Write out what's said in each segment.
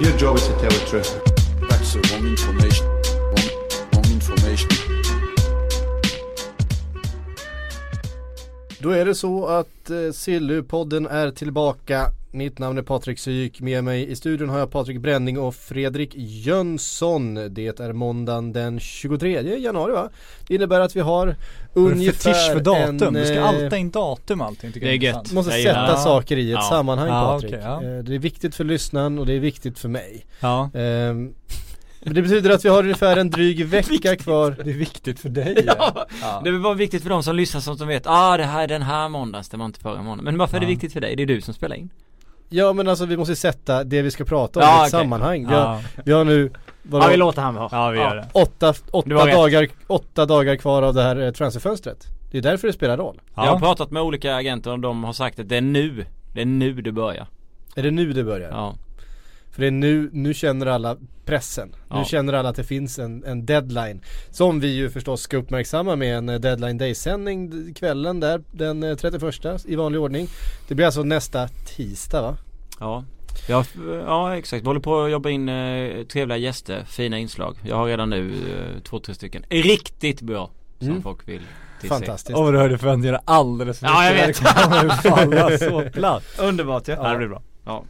Your job is to tell the truth. That's the wrong information. Då är det så att eh, Sillu-podden är tillbaka. Mitt namn är Patrik Syk. Med mig i studion har jag Patrik Bränning och Fredrik Jönsson. Det är måndagen den 23 januari va? Det innebär att vi har ungefär för datum, en, du ska eh, alltid in datum allting tycker Det är jag gött. Måste Jag sätta gillar- saker i ett Ja. sammanhang Ja, Patrik. okej, ja. Eh, Det är viktigt för lyssnaren och det är viktigt för mig. Ja. Ehm, men det betyder att vi har ungefär en dryg vecka kvar. Det är viktigt för dig Ja, ja. det är bara viktigt för de som lyssnar så att de vet, ah det här är den här måndagen, det var inte förra måndagen. Men varför är det Ja. viktigt för dig? Det är du som spelar in. Ja men alltså vi måste sätta det vi ska prata om Ja, i ett okej. sammanhang. Vi har, Ja. vi har nu vadå, Ja vi låter han ha. ja, vi gör det. åtta, åtta, rätt. dagar, åtta dagar kvar av det här eh, transferfönstret. Det är därför det spelar roll. Jag har pratat med olika agenter och de har sagt att det är nu, det är nu du börjar. Är det nu det börjar? Ja. För det är nu, nu känner alla pressen. Nu Ja. känner alla att det finns en, en deadline. Som vi ju förstås ska uppmärksamma med en eh, deadline day-sändning kvällen där den eh, 31 i vanlig ordning. Det blir alltså nästa tisdag va? Ja. Ja, ja exakt, vi håller på att jobba in eh, trevliga gäster, fina inslag. Jag har redan nu eh, två, tre stycken riktigt bra som Mm. folk vill tillse. Fantastiskt. Åh du hörde förväntningarna alldeles för Ja, jag mycket. vet. Det kommer falla så platt. Underbart ja. Ja, det blir bra. Ja.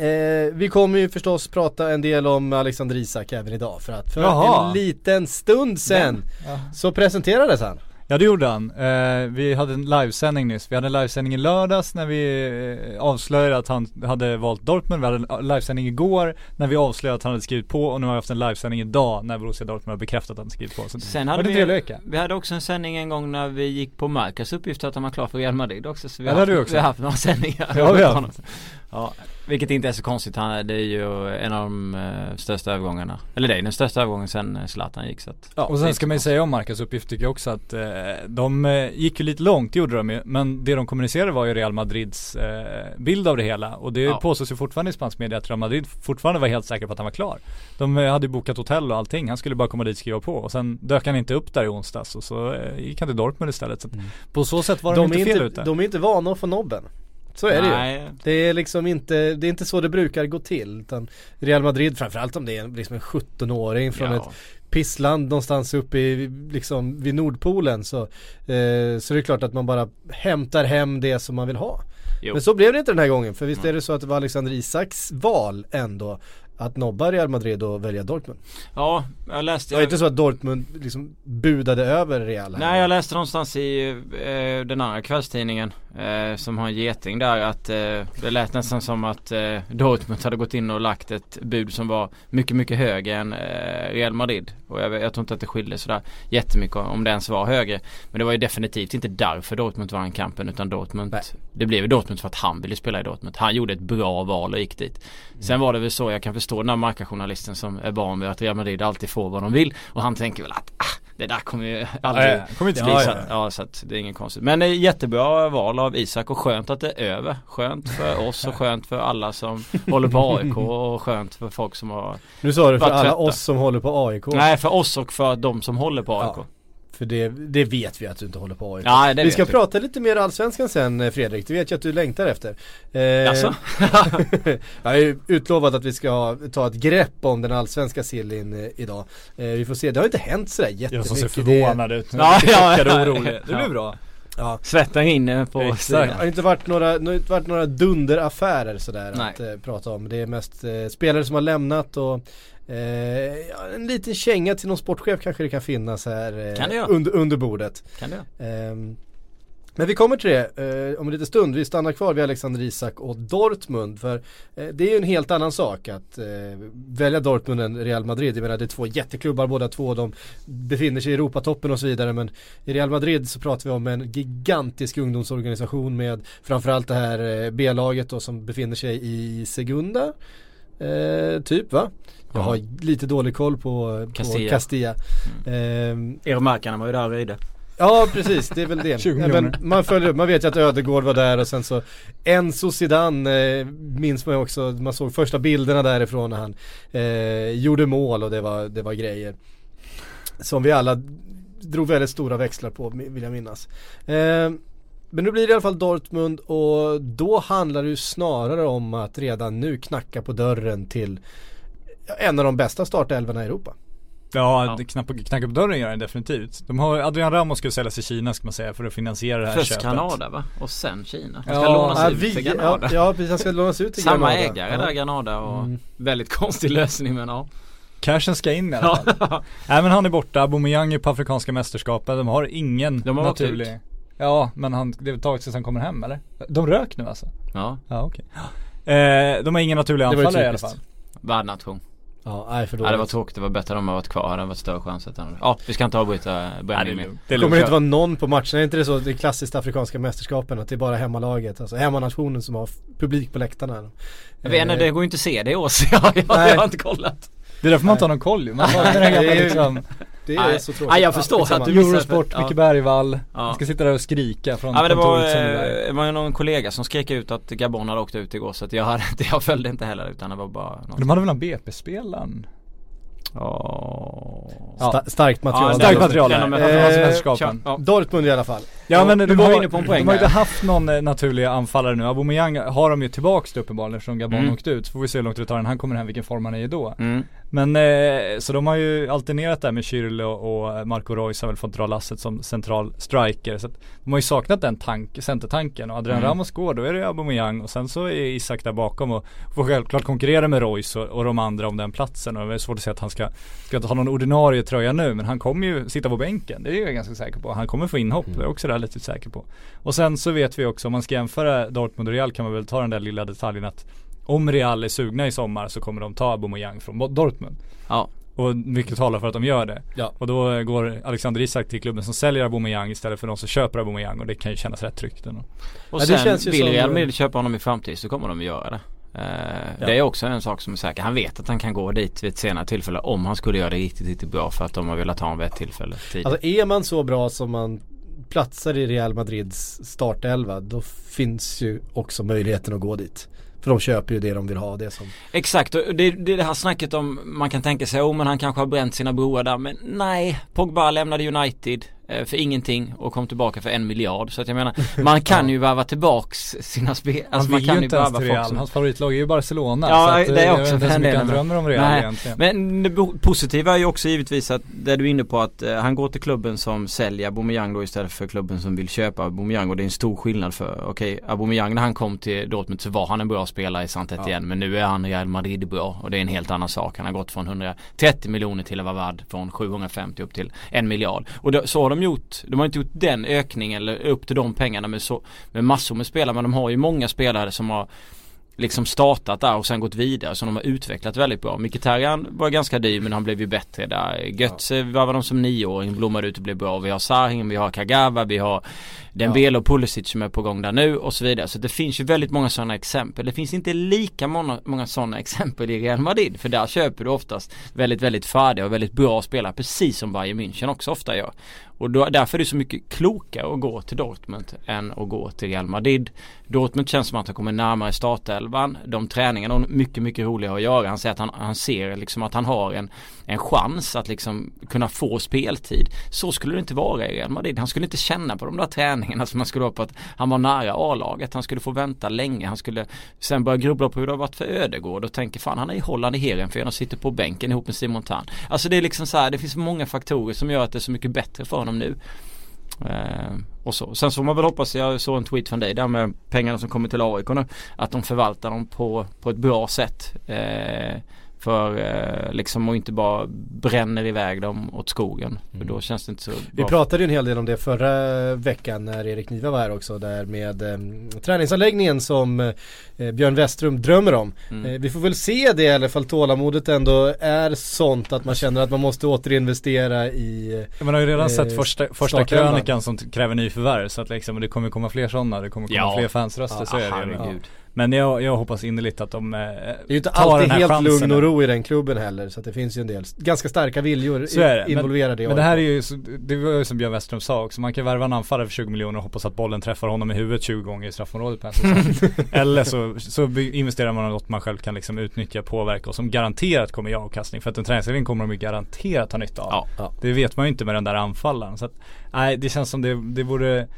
Eh, vi kommer ju förstås prata en del om Alexander Isak även idag för att för Jaha. en liten stund sen Ja. så presenterades han. Ja det gjorde han. Eh, vi hade en livesändning nyss. Vi hade en livesändning i lördags när vi eh, avslöjade att han hade valt Dortmund. Vi hade en livesändning igår när vi avslöjade att han hade skrivit på och nu har vi haft en livesändning idag när Borussia Dortmund har bekräftat att han skrivit på. Så Sen hade vi, vecka. vi hade också en sändning en gång när vi gick på Marcus uppgift att han var klar för Real Madrid också. Så vi, Ja, har, haft, du också. vi har haft några sändningar. Ja, vi har. Ja, vilket inte är så konstigt. Han, det är ju en av de eh, största övergångarna. Eller det är den största övergången sen eh, Zlatan gick så att, Ja, och sen ska man ju säga om Marcus uppgift tycker jag också att eh, de eh, gick ju lite långt, gjorde de ju. Men det de kommunicerade var ju Real Madrids eh, bild av det hela. Och det Ja. påstås ju fortfarande i spansk media att Real Madrid fortfarande var helt säkra på att han var klar. De hade ju bokat hotell och allting, han skulle bara komma dit och skriva på. Och sen dök han inte upp där i onsdags och så eh, gick han till Dortmund istället. Så att på så sätt var de, De inte fel inte, ute. de är inte vana att få nobben. Så är det ju. Nej, Det är liksom inte, det är inte så det brukar gå till. Utan Real Madrid, framförallt om det är liksom en 17-åring från ja. ett pissland någonstans uppe i, liksom vid Nordpolen så, eh, så det är klart att man bara hämtar hem det som man vill ha. Jo. Men så blev det inte den här gången för visst är det så att det var Alexander Isaks val ändå att nobba Real Madrid och välja Dortmund. Ja, jag läste Det var inte så att Dortmund liksom budade över Real här. Nej jag läste någonstans i eh, den andra kvällstidningen eh, som har en geting där att eh, det lät nästan som att eh, Dortmund hade gått in och lagt ett bud som var mycket mycket högre än eh, Real Madrid. Och jag, jag tror inte att det skilde sådär jättemycket om det ens var högre. Men det var ju definitivt inte därför Dortmund vann kampen utan Dortmund Nej. Det blev Dortmund för att han ville spela i Dortmund. Han gjorde ett bra val och gick dit. Mm. Sen var det väl så jag kan förstå den här markajournalisten som är van vid att Real Madrid alltid får vad de vill. Och han tänker väl att ah, det där kommer ju aldrig Ja, ja, kommer inte Ja, bli så. att, ja, så att det är inget konstigt. Men det är jättebra val av Isak och skönt att det är över. Skönt för oss och skönt för alla som håller på AIK och skönt för folk som har Nu sa du för alla trötta. oss som håller på AIK. Nej för oss och för de som håller på AIK. Ja. För det, det vet vi att du inte håller på AIK. Ja, det vi ska vi. prata lite mer allsvenskan sen eh, Fredrik, det vet jag att du längtar efter. Eh, jag har ju utlovat att vi ska ha, ta ett grepp om den allsvenska sillin eh, idag. Eh, vi får se, det har inte hänt sådär jättemycket. Jag som ser Det- förvånad ut. Ja, ja, och ja. orolig. Det Ja. blir bra. Ja. Svetten rinner på Exakt. Det har inte varit några, det har inte varit några dunderaffärer sådär Nej. att eh, prata om. Det är mest eh, spelare som har lämnat och eh, en liten känga till någon sportchef kanske det kan finnas här eh, Kan det under, under bordet. Kan det? Ehm, men vi kommer till det eh, om en liten stund. Vi stannar kvar vid Alexander Isak och Dortmund. För eh, det är ju en helt annan sak att eh, välja Dortmund än Real Madrid. Jag menar det är två jätteklubbar båda två. De befinner sig i Europatoppen och så vidare. Men i Real Madrid så pratar vi om en gigantisk ungdomsorganisation med framförallt det här eh, B-laget då som befinner sig i Segunda. Eh, typ va? Jag Ja. har lite dålig koll på på Castilla. Castilla. Ehm, Euromarkarna var ju där och röjde. Ja precis, det är väl det. 20 ja, men miljoner. man följer upp, man vet ju att Ödegård var där och sen så Enzo Zidane eh, minns man ju också, man såg första bilderna därifrån när han eh, gjorde mål och det var, det var grejer. Som vi alla drog väldigt stora växlar på vill jag minnas. Eh, men nu blir det i alla fall Dortmund och då handlar det ju snarare om att redan nu knacka på dörren till en av de bästa startelvorna i Europa. Ja, Ja. det knackar, knackar på dörren gör den definitivt. De har, Adrian Ramos ska säljas till Kina ska man säga för att finansiera det här Först köpet. Kanada va? Och sen Kina. Han Ja, ska lånas Ja, ut vi, till ja, Granada. ja precis, han ska lånas ut till Samma Granada. ägare ja. där Granada och Mm. väldigt konstig lösning men ja. Cashen ska in i alla fall. Nej men han är borta, Aubameyang är på Afrikanska mästerskapet, de har ingen De har naturlig Ja men han, det är ett tag sedan han kommer hem eller? De rök nu alltså? Ja, Ja okej eh, De har ingen naturlig anfallare i alla fall värdnation. Ja, nej för Ja, det var tråkigt, det var bättre om de varit kvar, hade varit större chans att han... Ja, vi ska inte avbryta Nej, det. Det Kommer det inte vara någon på matchen? Är inte det så det klassiskt afrikanska mästerskapen att det är bara hemmalaget, alltså hemmanationen som har publik på läktarna? Jag vet inte, Eh, det går ju inte att se det i år så jag, jag, har inte kollat. Det är därför man inte har någon koll ju. Man har den här gamla Det är ju- liksom Det är Nej. så tråkigt. Nej, jag förstår skitsamma. att du- Eurosport, för- ja. Micke Bergvall. Ja. Man ska sitta där och skrika från Ja men det var, det eh, det var ju någon kollega som skrek ut att Gabon hade åkt ut igår så att jag, hade, jag följde inte heller utan det var bara något. De hade väl en BP-spelaren? Ja. Sta- starkt material. Ja, Starkt material Eh. Ja. Dortmund i alla fall. Ja men de har, inne på en poäng de har ju där. inte haft någon eh, naturlig anfallare nu. Aubameyang har de ju tillbaks till uppenbarligen eftersom Gabon Mm. åkte ut. Så får vi se hur långt det tar innan han kommer hem, vilken form han är i då. Mm. Men eh, så de har ju alternerat där med Kyrle och, och Marco Reus har väl fått dra lasset som central striker. Så att de har ju saknat den tank, centertanken och Adrian Mm. Ramos går, då är det Aubameyang och sen så är Isak där bakom och får självklart konkurrera med Reus och, och de andra om den platsen och det är svårt att säga att han ska, ska ha någon ordinarie tröja nu men han kommer ju sitta på bänken, det är jag ganska säker på. Han kommer få inhopp, jag också relativt säker på. Och sen så vet vi också, om man ska jämföra Dortmund och Real kan man väl ta den där lilla detaljen att om Real är sugna i sommar så kommer de ta Aubameyang från Dortmund. Ja. Och mycket talar för att de gör det. Ja. Och då går Alexander Isak till klubben som säljer Aubameyang istället för de som köper Aubameyang och det kan ju kännas rätt tryggt ändå. Och Ja, det sen känns ju vill som- Real Madrid köpa honom i framtid så kommer de att göra det. Eh, Ja. Det är också en sak som är säker. Han vet att han kan gå dit vid ett senare tillfälle om han skulle göra det riktigt, riktigt bra för att de har velat ha honom vid ett tillfälle tidigt. Alltså är man så bra som man platsar i Real Madrids startelva då finns ju också möjligheten att gå dit. För de köper ju det de vill ha, det som Exakt, och det, det är det här snacket om man kan tänka sig, oh men han kanske har bränt sina broar där men nej, Pogba lämnade United för ingenting och kom tillbaka för en miljard. Så att jag menar, man kan ju värva tillbaks sina spel, alltså man vill kan ju ju inte ens värva till Real, som hans favoritlag är ju Barcelona. Ja, så det är eh, också för den han drömmer om Real Nej, egentligen. Men det positiva är ju också givetvis att det du är inne på att eh, han går till klubben som säljer Aubameyang då istället för klubben som vill köpa Aubameyang och det är en stor skillnad för okej Aubameyang när han kom till Dortmund så var han en bra spelare i Sant igen men nu är han Real Madrid bra och det är en helt annan sak. Han har gått från 130 miljoner till att vara värd från 750 upp till en miljard. Och det, så har de gjort, de har inte gjort den ökningen eller upp till de pengarna med, så, med massor med spelare men de har ju många spelare som har liksom startat där och sen gått vidare som de har utvecklat väldigt bra. Mkhitaryan var ganska dyr men han blev ju bättre där. Götze var de som nioåring, blommade ut och blev bra. Vi har Sahin, vi har Kagawa, vi har Dembele och Pulisic som är på gång där nu och så vidare. Så det finns ju väldigt många sådana exempel. Det finns inte lika många, många sådana exempel i Real Madrid för där köper du oftast väldigt, väldigt färdiga och väldigt bra spelare precis som Bayern München också ofta gör. Och då, därför är det så mycket klokare att gå till Dortmund än att gå till Real Madrid. Dortmund känns som att han kommer närmare startelvan. De träningarna är mycket, mycket roligare att göra. Han säger att han, han ser liksom att han har en, en chans att liksom kunna få speltid. Så skulle det inte vara i Real Madrid. Han skulle inte känna på de där träningarna som han skulle ha på att han var nära A-laget. Han skulle få vänta länge. Han skulle sen börja grubbla på hur det har varit för Ödegård och tänker fan han är i Holland i Heerenveen och sitter på bänken ihop med Simon Tan. Alltså det är liksom så här, det finns många faktorer som gör att det är så mycket bättre för honom nu. Eh, och så. Sen så får man väl hoppas, jag såg en tweet från dig där med pengarna som kommer till AIK nu. Att de förvaltar dem på, på ett bra sätt. Eh, för eh, liksom och inte bara bränner iväg dem åt skogen. För då känns det inte så Vi bra. pratade ju en hel del om det förra veckan när Erik Niva var här också där med eh, träningsanläggningen som eh, Björn Westrum drömmer om. Mm. Eh, vi får väl se det eller fall tålamodet ändå är sånt att man känner att man måste återinvestera i Man har ju redan Eh, sett första, första krönikan som kräver nyförvärv så att liksom det kommer komma fler sådana, det kommer komma Ja. fler fansröster så är det herregud. Men jag, jag hoppas innerligt att de eh, Det är ju inte alltid helt chansen lugn och ro i den klubben heller så att det finns ju en del ganska starka viljor Så är det. i- involverade i Men det här är ju, det var ju som Björn Westerholm sa också, man kan värva en anfallare för 20 miljoner och hoppas att bollen träffar honom i huvudet 20 gånger i straffområdet på en säsong. Eller så, så investerar man i något man själv kan liksom utnyttja, påverka och som garanterat kommer ge avkastning. För att en träningsledning kommer de ju garanterat ha nytta av. Ja. Det vet man ju inte med den där anfallaren. Så att, nej det känns som det, det vore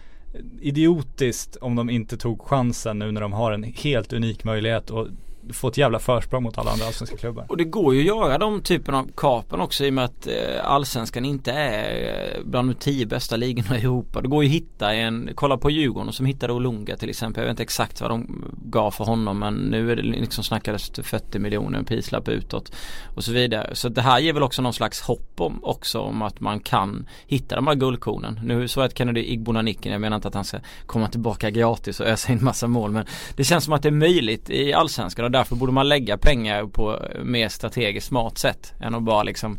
idiotiskt om de inte tog chansen nu när de har en helt unik möjlighet och få ett jävla försprång mot alla andra allsvenska klubbar. Och det går ju att göra de typen av kapen också i och med att eh, allsvenskan inte är eh, bland de tio bästa ligorna i Europa. Det går ju att hitta en, kolla på Djurgården som hittade Olunga till exempel. Jag vet inte exakt vad de gav för honom men nu är det liksom snackades 40 miljoner en prislapp utåt och så vidare. Så det här ger väl också någon slags hopp om också om att man kan hitta de här guldkornen. Nu så att Kennedy Igbonaniken, jag menar inte att han ska komma tillbaka gratis och ösa in massa mål men det känns som att det är möjligt i allsvenskan därför borde man lägga pengar på mer strategiskt smart sätt än att bara liksom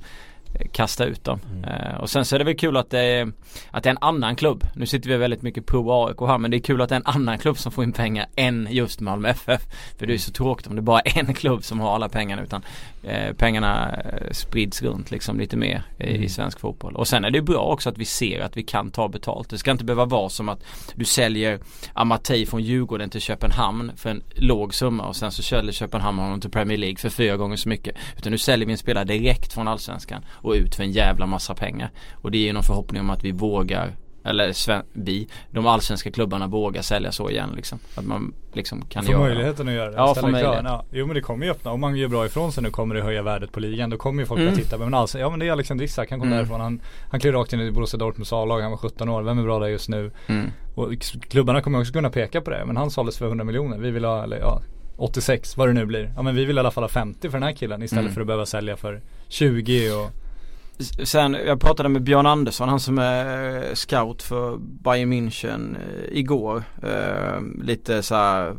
kasta ut dem. Eh, och sen så är det väl kul att det, är, att det är en annan klubb. Nu sitter vi väldigt mycket pro AIK här men det är kul att det är en annan klubb som får in pengar än just Malmö FF. För det är så tråkigt om det bara är en klubb som har alla pengarna utan eh, pengarna eh, sprids runt liksom lite mer i, i svensk fotboll. Och sen är det bra också att vi ser att vi kan ta betalt. Det ska inte behöva vara som att du säljer Amatei från Djurgården till Köpenhamn för en låg summa och sen så säljer Köpenhamn honom till Premier League för fyra gånger så mycket. Utan nu säljer vi en spelare direkt från Allsvenskan och ut för en jävla massa pengar. Och det är ju någon förhoppning om att vi vågar eller vi, de allsvenska klubbarna vågar sälja så igen liksom. Att man liksom kan Få göra möjligheten att göra det. Ja, få krav. möjlighet. Ja, jo men det kommer ju öppna. Om man gör bra ifrån sig nu kommer det höja värdet på ligan. Då kommer ju folk Mm. att titta. Men alltså, ja men det är Alexander Isak. Han kom Mm. därifrån. Han, han klev rakt in i Borussia Dortmunds A-lag. Han var 17 år. Vem är bra där just nu? Mm. Och klubbarna kommer också kunna peka på det. Men han såldes för 100 miljoner. Vi vill ha, eller ja 86 vad det nu blir. Ja men vi vill i alla fall ha 50 för den här killen istället Mm. för att behöva sälja för 20 och Sen, jag pratade med Björn Andersson, han som är eh, scout för Bayern München eh, igår. Eh, lite så här,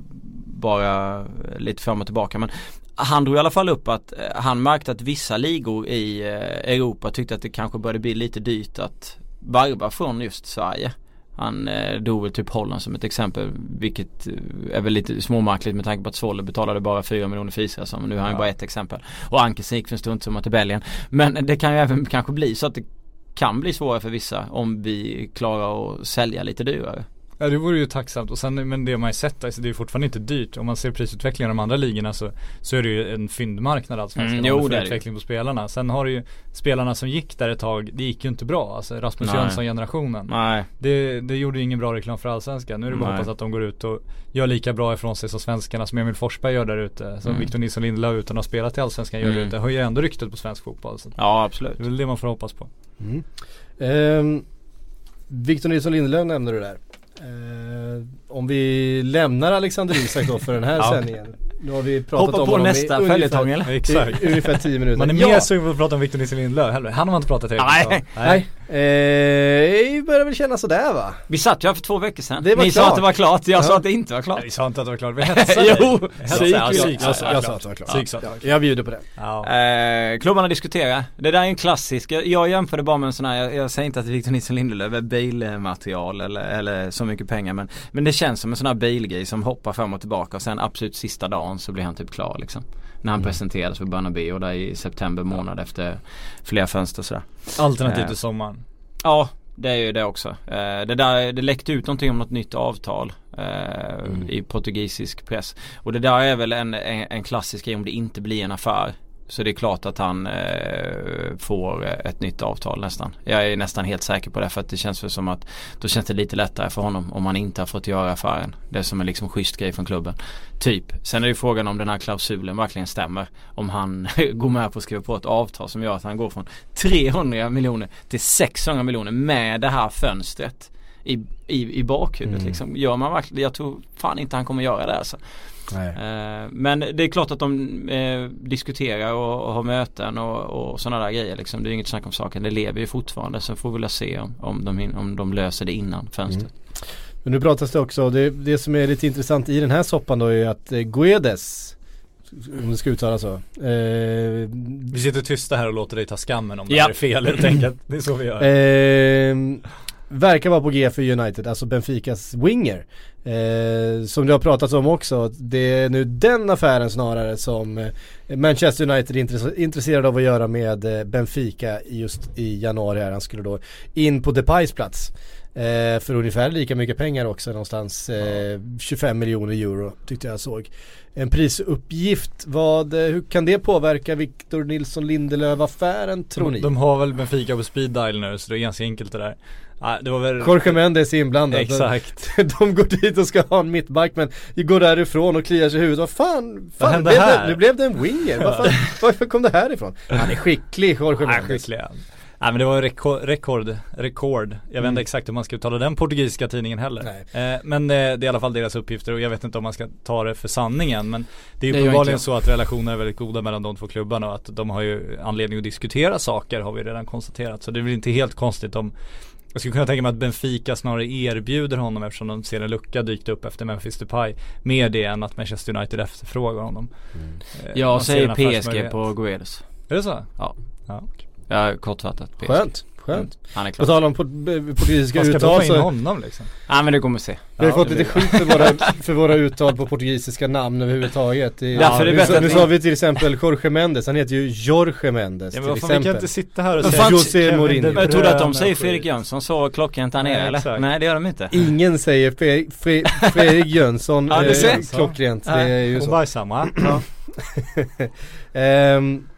bara eh, lite fram och tillbaka. Men han drog i alla fall upp att han märkte att vissa ligor i Europa tyckte att det kanske började bli lite dyrt att varva från just Sverige. Han eh, drog väl typ Holland som ett exempel vilket eh, är väl lite småmärkligt med tanke på att Svolle betalade bara 4 miljoner för Israelsson. Nu har han Ja. bara ett exempel. Och Ankersen gick för en struntsumma till Belgien. Men det kan ju även kanske bli så att det kan bli svårare för vissa om vi klarar att sälja lite dyrare. Ja det vore ju tacksamt och sen men det man ju sett alltså, det är fortfarande inte dyrt. Om man ser prisutvecklingen i de andra ligorna så, så är det ju en fyndmarknad allsvenskan. Mm, jo, det är det. utveckling på spelarna. Sen har du ju spelarna som gick där ett tag, det gick ju inte bra. Alltså Rasmus Nej. Jönsson generationen. Nej. Det, det gjorde ju ingen bra reklam för allsvenskan. Nu är det bara att hoppas att de går ut och gör lika bra ifrån sig som svenskarna som Emil Forsberg gör där ute. Som Mm. Victor Nilsson Lindelöf utan att ha spelat i allsvenskan gör Mm. där ute. Höjer ändå ryktet på svensk fotboll. Så Ja absolut. det är väl det man får hoppas på. Mm. Ehm, Victor Nilsson Lindelöf nämnde du där. Ehm, om vi lämnar Alexander Isak då för den här Ja. sändningen. Nu har vi pratat Hoppa om på honom nästa följetong eller? Exakt. i, ungefär 10 minuter. Man är ja. mer sugen på att prata om Victor Nilsson Lindelöf. Han har man inte pratat tillräckligt Nej. om. Nej, eh, det börjar väl kännas sådär va? Vi satt ju här för två veckor sedan. Det var Ni sa klart. att det var klart, jag Ja. sa att det inte var klart. Nej, Vi sa inte att det var klart, vi hetsade Jo, Hetsade. Ja, ja, jag, sa jag, jag sa klart. att det var klart. Sa Ja, jag bjuder på det. Ja. Eh, klubbarna diskuterar. Det där är en klassisk. Jag, jag jämförde bara med en sån här, jag, jag säger inte att Victor Nilsson Lindelöf är bilmaterial eller, eller så mycket pengar men, men det känns som en sån här bilgrej som hoppar fram och tillbaka och sen absolut sista dagen så blir han typ klar liksom. När han presenterades för Bernabéu där i september månad efter flera fönster sådär. Alternativt Eh. till sommaren. Ja, det är ju det också. Eh, det, där, det läckte ut någonting om något nytt avtal eh, i portugisisk press. Och det där är väl en, en, en klassisk grej om det inte blir en affär. Så det är klart att han eh, får ett nytt avtal nästan. Jag är nästan helt säker på det för att det känns väl som att då känns det lite lättare för honom om han inte har fått göra affären. Det är som en liksom schysst grej från klubben. Typ. Sen är det ju frågan om den här klausulen verkligen stämmer. Om han går med på att skriva på ett avtal som gör att han går från 300 miljoner till 600 miljoner med det här fönstret i, i, i bakhuvudet Mm. liksom. Gör man verkligen, jag tror fan inte han kommer göra det alltså. Nej. Eh, Men det är klart att de eh, diskuterar och, och har möten och, och sådana där grejer liksom. Det är inget snack om saken. Det lever ju fortfarande. Sen får vi väl se om, om, de, om de löser det innan fönstret. Men nu pratas det också, det, det som är lite intressant i den här soppan då är att eh, Guedes, om det ska uttalas så. Eh, Vi sitter tysta här och låter dig ta skammen om det Ja. här är fel helt enkelt. Det är så vi gör. Ehm, verkar vara på G för United, alltså Benficas winger. Eh, som det har pratats om också, det är nu den affären snarare som eh, Manchester United är intresse- intresserade av att göra med eh, Benfica just i januari här. Han skulle då in på Depays plats. Eh, för ungefär lika mycket pengar också någonstans. Eh, 25 miljoner euro tyckte jag såg. En prisuppgift, vad, eh, hur kan det påverka Victor Nilsson Lindelöf-affären tror ni? De, de har väl Benfica på speed dial nu så det är ganska enkelt det där. Ah, det var väl Jorge Mendes är inblandad. Exakt. De går dit och ska ha en mittback men går därifrån och kliar sig i huvudet. Vad fan, fan hände blev det, här? nu blev det en winger. Vad varför kom det här ifrån? Han är skicklig Jorge Mendes. skicklig han. Nej men det var rekord, rekord, rekord. Jag vet inte Mm. exakt hur man ska uttala den portugisiska tidningen heller. Eh, men eh, det är i alla fall deras uppgifter och jag vet inte om man ska ta det för sanningen. Men det är Det ju uppenbarligen så att relationerna är väldigt goda mellan de två klubbarna och att de har ju anledning att diskutera saker har vi redan konstaterat. Så det är väl inte helt konstigt om jag skulle kunna tänka mig att Benfica snarare erbjuder honom eftersom de ser en lucka dykt upp efter Memphis Depay. Mer det än att Manchester United efterfrågar honom. Eh, man Jag säger PSG på Guedes. Är det så? Ja. Ja, okej. Ja, kortfattat. PSG. Skönt, skönt. Han är På klar. tal om port- portugisiska Man ska uttal dra in så honom liksom. Ja men det kommer vi se. vi har Ja, fått det lite skit för våra, för våra uttal på portugisiska namn överhuvudtaget. Är det nu, att nu sa vi till exempel Jorge Mendes, han heter ju Jorge Mendes Ja till men vad fan, vi kan exempel. inte sitta här och säga José Mourinho. Jag trodde att de säger Fredrik. Jönsson så klockrent nere Nej, eller? exakt. Nej det gör de inte. Ingen säger Fre- Fre- Fredrik Jönsson Ja, eh, ser. klockrent, det är ju så.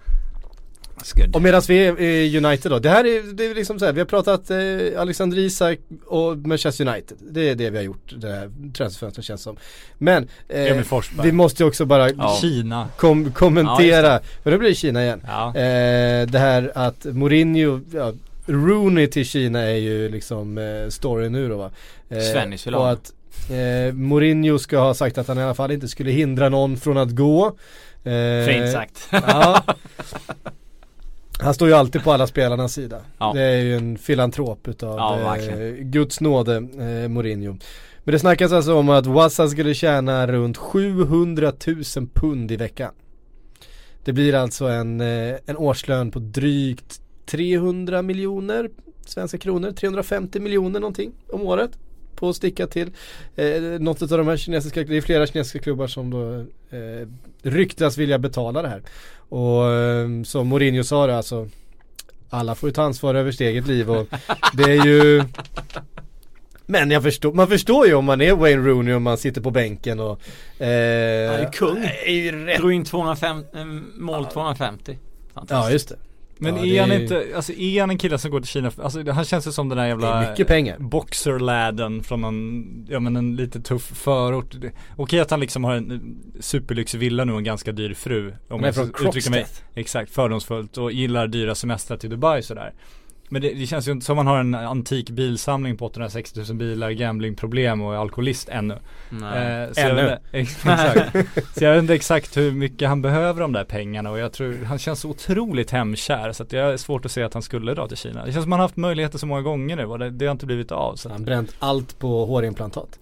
Ehm, och medan vi är i United då, det här är, det är liksom så här, vi har pratat eh, Alexander Isak och Manchester United. Det är det vi har gjort, det här transferfönstret känns som. Men eh, vi måste ju också bara Ja. Kina. kom, kommentera, för nu blir det Kina igen. Ja. Eh, det här att Mourinho, ja, Rooney till Kina är ju liksom eh, story nu då va. Eh, Svennis vill ha Och honom. att eh, Mourinho ska ha sagt att han i alla fall inte skulle hindra någon från att gå. Eh, Fint sagt. Ja. Han står ju alltid på alla spelarnas sida. Ja. Det är ju en filantrop utav Ja, eh. Guds nåde, eh, Mourinho. Men det snackas alltså om att Wassa skulle tjäna runt 700 000 pund i veckan. Det blir alltså en, eh, en årslön på drygt 300 miljoner svenska kronor, 350 miljoner någonting om året på att sticka till eh, något av de här kinesiska, det är flera kinesiska klubbar som då eh, ryktas vilja betala det här. Och eh, som Mourinho sa det alltså alla får ju ta ansvar över sitt eget liv och det är ju Men jag förstår, man förstår ju om man är Wayne Rooney och man sitter på bänken och eh, Han är kung. är ju rätt Drog in 250, eh, mål 250. Ja just det Men Ja, är han är- inte, alltså är han en kille som går till Kina, alltså han känns ju som den där jävla Det mycket pengar. Boxerläden från en, ja men en lite tuff förort. Okej att han liksom har en superlyxvilla nu och en ganska dyr fru Om jag uttrycka mig exakt fördomsfullt och gillar dyra semestrar till Dubai sådär Men det, det känns ju inte som han har en antik bilsamling på 860 000 bilar, gamblingproblem och är alkoholist ännu Nej. Eh, så jag Ännu. inte- Exakt. Så jag vet inte exakt hur mycket han behöver de där pengarna och jag tror han känns så otroligt hemkär så att jag är svårt att se att han skulle dra till Kina. Det känns som han har haft möjligheter så många gånger nu och det, det har inte blivit av. Han bränt allt på hårimplantat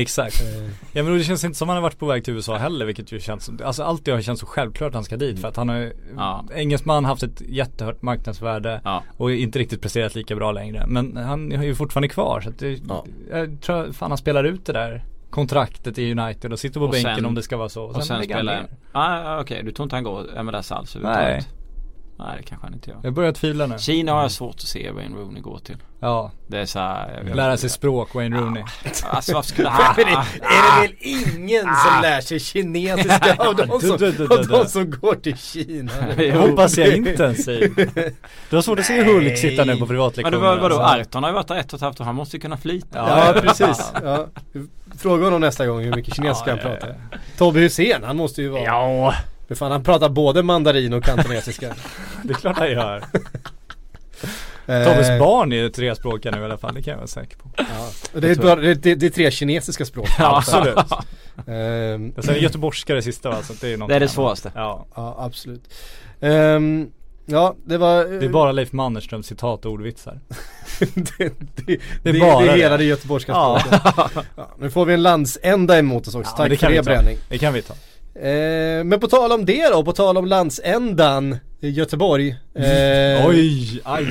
exakt. Eh, Ja men det känns inte som han har varit på väg till USA heller vilket ju känns som, alltså allt det har känts så självklart att han ska dit för att han har Ja. engelsman haft ett jättehört marknadsvärde Ja. och inte riktigt presterat lika bra längre. Men han är ju fortfarande kvar så att det, Ja. jag tror fan han spelar ut det där kontraktet i United och sitter på Och bänken sen- om det ska vara så. Och sen lägger han spelar ah, okej, du tror inte han går MLS alls Nej. överhuvudtaget? Nej det kanske han inte gör. Jag börjar tvivla nu. Kina har jag svårt att se Wayne Rooney gå till. Ja, Det är jag vet lära inte. sig språk Wayne Rooney. Alltså varför skulle är, han? det, är det väl ingen som lär sig kinesiska av de som, Du, du, du, av de som går till Kina? Det hoppas jag intensivt. Du har svårt att se Hulk sitta nu på Men privatlektioner. var, vadå, alltså. Arton har ju varit där ett och ett halvt år, han måste ju kunna flyta. Ja, precis. Ja. Fråga honom nästa gång hur mycket kinesiska han Ja, ja, pratar. Tobbe Hysén, han måste ju vara... Ja, För fan, han pratar både mandarin och kantonesiska. det är klart han gör. Eh, Tobbes barn är ju trespråkiga nu i alla fall, det kan jag vara säker på. Ja. Det, är bara, det, det, det är tre kinesiska språk. Ja, absolut. Ehm, Och sen är göteborgska det sista va, så det är något Det är det svåraste. Ja. ja, absolut. Ehm, ja, det var... Det är bara Leif Mannerström citat och ordvitsar. det, det, det, Det är bara det är det. hela det göteborgska Ja. språket. Ja, nu får vi en landsända emot oss också. Ja, men Tack för det. Bränning. Det kan vi ta. Eh, men på tal om det då, på tal om landsändan i Göteborg. Eh, Oj, aj.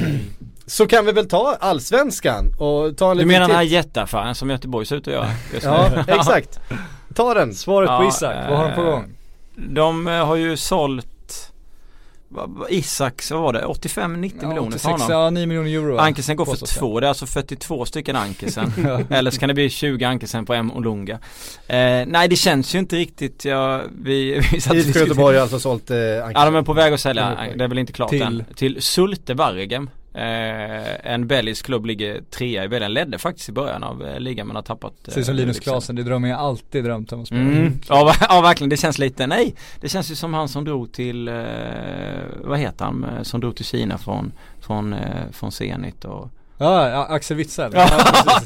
Så kan vi väl ta allsvenskan och ta en Du liten menar den här jätteaffären som Göteborg ser ut att göra just nu? Ja, exakt. Ta den. Svaret på Ja, Isak, vad har de på eh, gång? De har ju sålt vad- vad- var det 85-90 Ja, miljoner för 86, honom. ja 9 miljoner euro. Ankesen går för två, det är alltså 42 stycken Ankesen. Eller så kan det bli 20 Ankesen på M Olunga. Eh, nej det känns ju inte riktigt, ja, vi, vi satt IFK Göteborg har alltså sålt eh, Ja de är på väg att sälja, det är väl inte klart Till? än. Till Sulte Waregem. Eh, en belgisk klubb ligger trea i Belgien, ledde faktiskt i början av eh, ligan men har tappat Ser ut som eh, Linus. Klasen, det drömmer jag alltid drömt om att spela. Mm. Ja, ja verkligen, det känns lite, nej Det känns ju som han som drog till, eh, vad heter han, eh, som drog till Kina från, från, eh, från Zenit och Ja, ja Axel Witsel. Ja.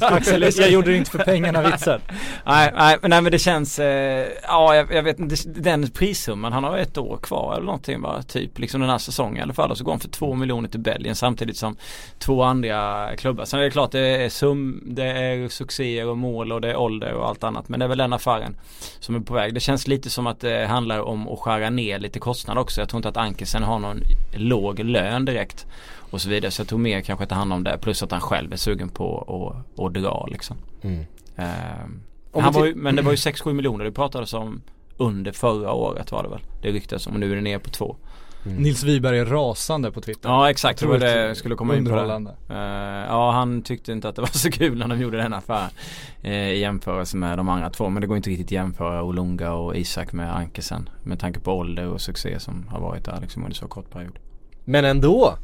Axel, jag gjorde det inte för pengarna Witsel. Nej, nej, men- nej men det känns, eh, ja jag, jag vet inte, den prissumman, han har ett år kvar eller någonting va, typ liksom den här säsongen i alla fall och så går han för två miljoner till Belgien samtidigt som två andra klubbar. Sen är det klart det är sum, det är succéer och mål och det är ålder och allt annat men det är väl den affären som är på väg. Det känns lite som att det handlar om att skära ner lite kostnader också. Jag tror inte att Ankesen har någon låg lön direkt och så vidare. Så jag tror mer kanske ta hand om det plus att han själv är sugen på att, att dra liksom. Mm. Om han var ju, men det var ju 6-7 miljoner det pratades om under förra året var det väl. Det ryktas om och nu är det ner på två. Nils Wiberg är rasande på Twitter. Ja exakt, det var Otroligt det jag skulle komma in på. Det. Eh, ja han tyckte inte att det var så kul när de gjorde den affären. Uh, I jämförelse med de andra två. Men det går inte riktigt att jämföra Olunga och Isak med Ankesen. Med tanke på ålder och succé som har varit där liksom under så kort period. Men ändå.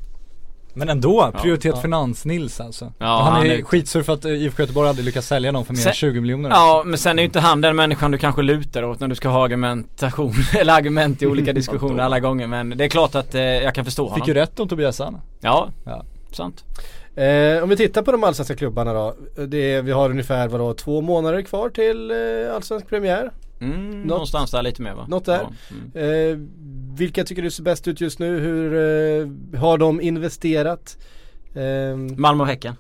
Men ändå, prioritet Ja. Finans-Nils alltså. Ja, han, han är är- skitsur för att eh, IFK Göteborg aldrig lyckats sälja någon för mer Sen- än 20 miljoner. Ja men sen är ju inte han den människan du kanske lutar åt när du ska ha argumentation eller argument i olika diskussioner alla gånger. Men det är klart att eh, jag kan förstå honom. Fick ju rätt om Tobias Sana. Ja, Ja. sant. Eh, om vi tittar på de allsvenska klubbarna då. Det är, vi har ungefär vadå, två månader kvar till eh, allsvensk premiär. Mm, någonstans där lite mer va? Något där. Ja, mm. Eh, vilka tycker du ser bäst ut just nu? Hur eh, har de investerat? Eh, Malmö och Häcken.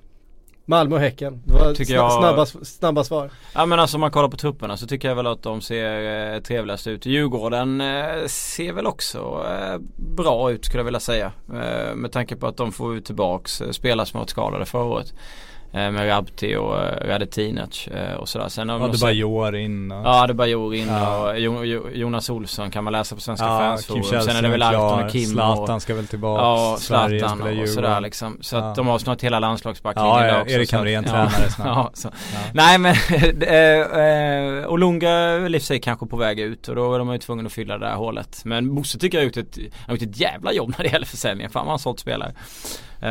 Malmö och Häcken. Det var Tycker jag- snabba, snabba svar. Ja men alltså om man kollar på trupperna så tycker jag väl att de ser eh, trevligast ut. Djurgården eh, ser väl också eh, bra ut skulle jag vilja säga. Eh, med tanke på att de får ut tillbaks eh, spelare som varit skadade förra året. Eh, med Rabti och eh, Radetinac eh, och sådär. Sen har vi Ja, nog det sett- bara Jor in och... Ja det bara Jor in Ja. och jo, jo, Jonas Olsson kan man läsa på Svenska Ja, fansforum. Sen är det väl Arton och Kim Zlatan och ska väl tillbaks, Ja, Zlatan och Djurgården. sådär liksom. Så att Ja. de har snart hela landslagsbacklinjen Ja, ja, också. Erik Hamrén ja, tränare snart. ja, så. Ja. Nej men äh, äh, Olunga och för sig kanske på väg ut och då är de ju tvungna att fylla det där hålet. Men Bosse tycker jag har gjort ett, har gjort ett jävla jobb när det gäller försäljningen. Fan vad han sålt spelare. Eh,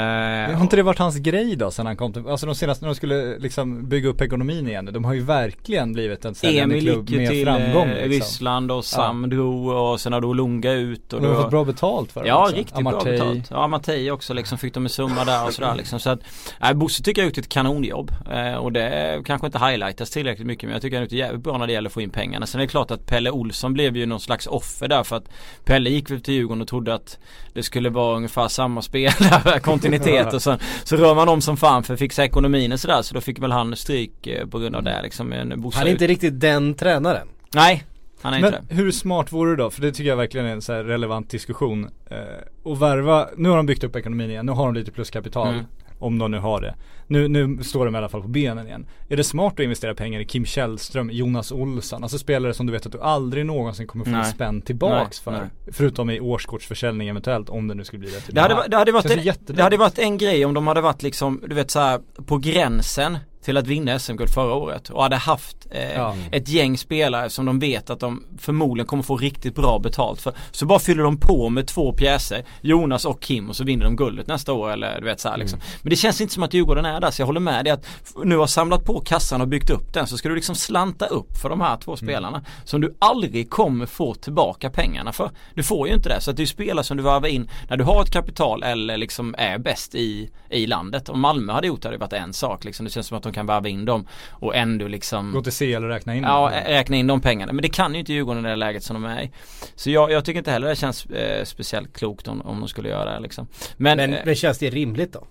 Har inte det varit hans grej då sen han kom till, alltså de senaste när de skulle liksom bygga upp ekonomin igen De har ju verkligen blivit en säljande klubb med till framgång eh, liksom. Ryssland och Sam drog och sen har du Olunga ut och De har då fått bra betalt för det Ja också. riktigt Amartey. bra betalt. Ja Amartey också liksom fick de en summa där och sådär liksom. Så att, nej Bosse tycker jag har gjort ett kanonjobb. Eh, och det kanske inte highlightas tillräckligt mycket men jag tycker han har gjort jävligt bra när det gäller att få in pengarna. Sen är det klart att Pelle Olsson blev ju någon slags offer där för att Pelle gick väl till Djurgården och trodde att det skulle vara ungefär samma spelare, kontinuitet och så, så rör man om som fan för att fixa ekonomin och sådär så då fick väl han stryk eh, på grund av det liksom. Han är inte riktigt den tränaren. Nej, han är Men inte det. hur smart vore det då? För det tycker jag verkligen är en så här relevant diskussion. Eh, och värva, nu har de byggt upp ekonomin igen, nu har de lite pluskapital. Mm. Om de nu har det. Nu, nu står de i alla fall på benen igen. Är det smart att investera pengar i Kim Källström, Jonas Olsson? Alltså spelare som du vet att du aldrig någonsin kommer få Nej. en spänn tillbaks Nej, för. nej. Förutom i årskortsförsäljning eventuellt om det nu skulle bli det. Det hade, det, hade varit en, det hade varit en grej om de hade varit liksom, du vet så här på gränsen till att vinna SM-guld förra året och hade haft eh, Ja. ett gäng spelare som de vet att de förmodligen kommer få riktigt bra betalt för. Så bara fyller de på med två pjäser, Jonas och Kim och så vinner de guldet nästa år eller du vet så här liksom. Men det känns inte som att Djurgården är där så jag håller med dig att nu har samlat på kassan och byggt upp den så ska du liksom slanta upp för de här två spelarna som du aldrig kommer få tillbaka pengarna för. Du får ju inte det så att det är spelare som du varvar in när du har ett kapital eller liksom är bäst i, i landet. Om Malmö hade gjort det hade det varit en sak liksom. Det känns som att de kan varva in dem och ändå liksom Gå till CL och räkna in Ja, det. ä- räkna in de pengarna. Men det kan ju inte Djurgården i det läget som de är i. Så jag, jag tycker inte heller det känns eh, speciellt klokt om, om de skulle göra det liksom. Men, Men, eh, men känns det rimligt då?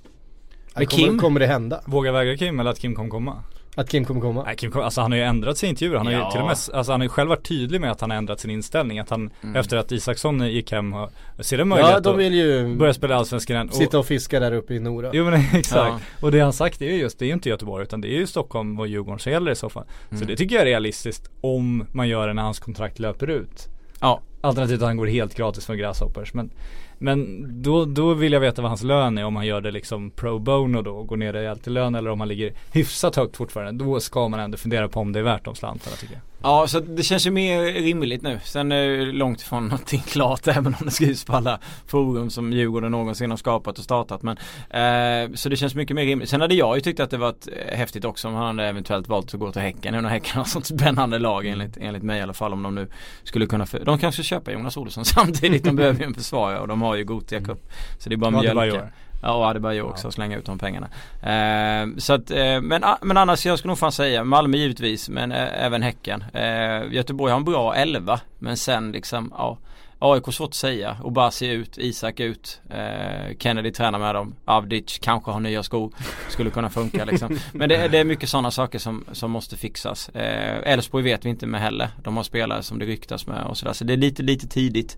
Med kommer, Kim? kommer det hända? Våga vägra Kim eller att Kim kommer komma? Att Kim kommer komma? Nej, Kim, Ko- alltså han har ju ändrat sig i intervjuer. Han har Ja. ju till och med, alltså han har ju själv varit tydlig med att han har ändrat sin inställning. Att han, Mm. efter att Isaksson gick hem, har- ser det möjlighet Ja, de vill ju att börja spela Allsvenskan igen. Och- sitta och fiska där uppe i Nora. Jo men exakt. Ja. Och det han sagt är ju just, det är ju inte Göteborg utan det är ju Stockholm och Djurgården som gäller i så fall. Så Mm. det tycker jag är realistiskt om man gör det när hans kontrakt löper ut. Ja. Alternativt att han går helt gratis från Grasshoppers. Men, men då, då vill jag veta vad hans lön är om han gör det liksom pro bono då och går ner rejält i lön eller om han ligger hyfsat högt fortfarande. Då ska man ändå fundera på om det är värt de slantarna tycker jag. Ja, så det känns ju mer rimligt nu. Sen är det långt ifrån någonting klart även om det skrivs på alla forum som Djurgården någonsin har skapat och startat. Men, eh, så det känns mycket mer rimligt. Sen hade jag ju tyckt att det varit eh, häftigt också om han hade eventuellt valt att gå till Häcken. Nu när Häcken har sånt spännande lag enligt, enligt mig i alla fall om de nu skulle kunna, för, de kanske köpa Jonas Olsson samtidigt. De behöver ju en försvarare och de har ju Gothia Cup. Så det är bara Ja, det i mjölka. år. Ja och också, slänga ut de pengarna. Eh, så att, eh, men, ah, men annars jag skulle nog fan säga Malmö givetvis men eh, även Häcken. Eh, Göteborg har en bra 11 men sen liksom ja AIK svårt att säga. Obasi ut, Isak ut, eh, Kennedy tränar med dem, Avdic kanske har nya skor. Skulle kunna funka liksom. Men det, det är mycket sådana saker som, som måste fixas. Eh, Elfsborg vet vi inte med heller. De har spelare som det ryktas med och sådär. Så det är lite, lite tidigt.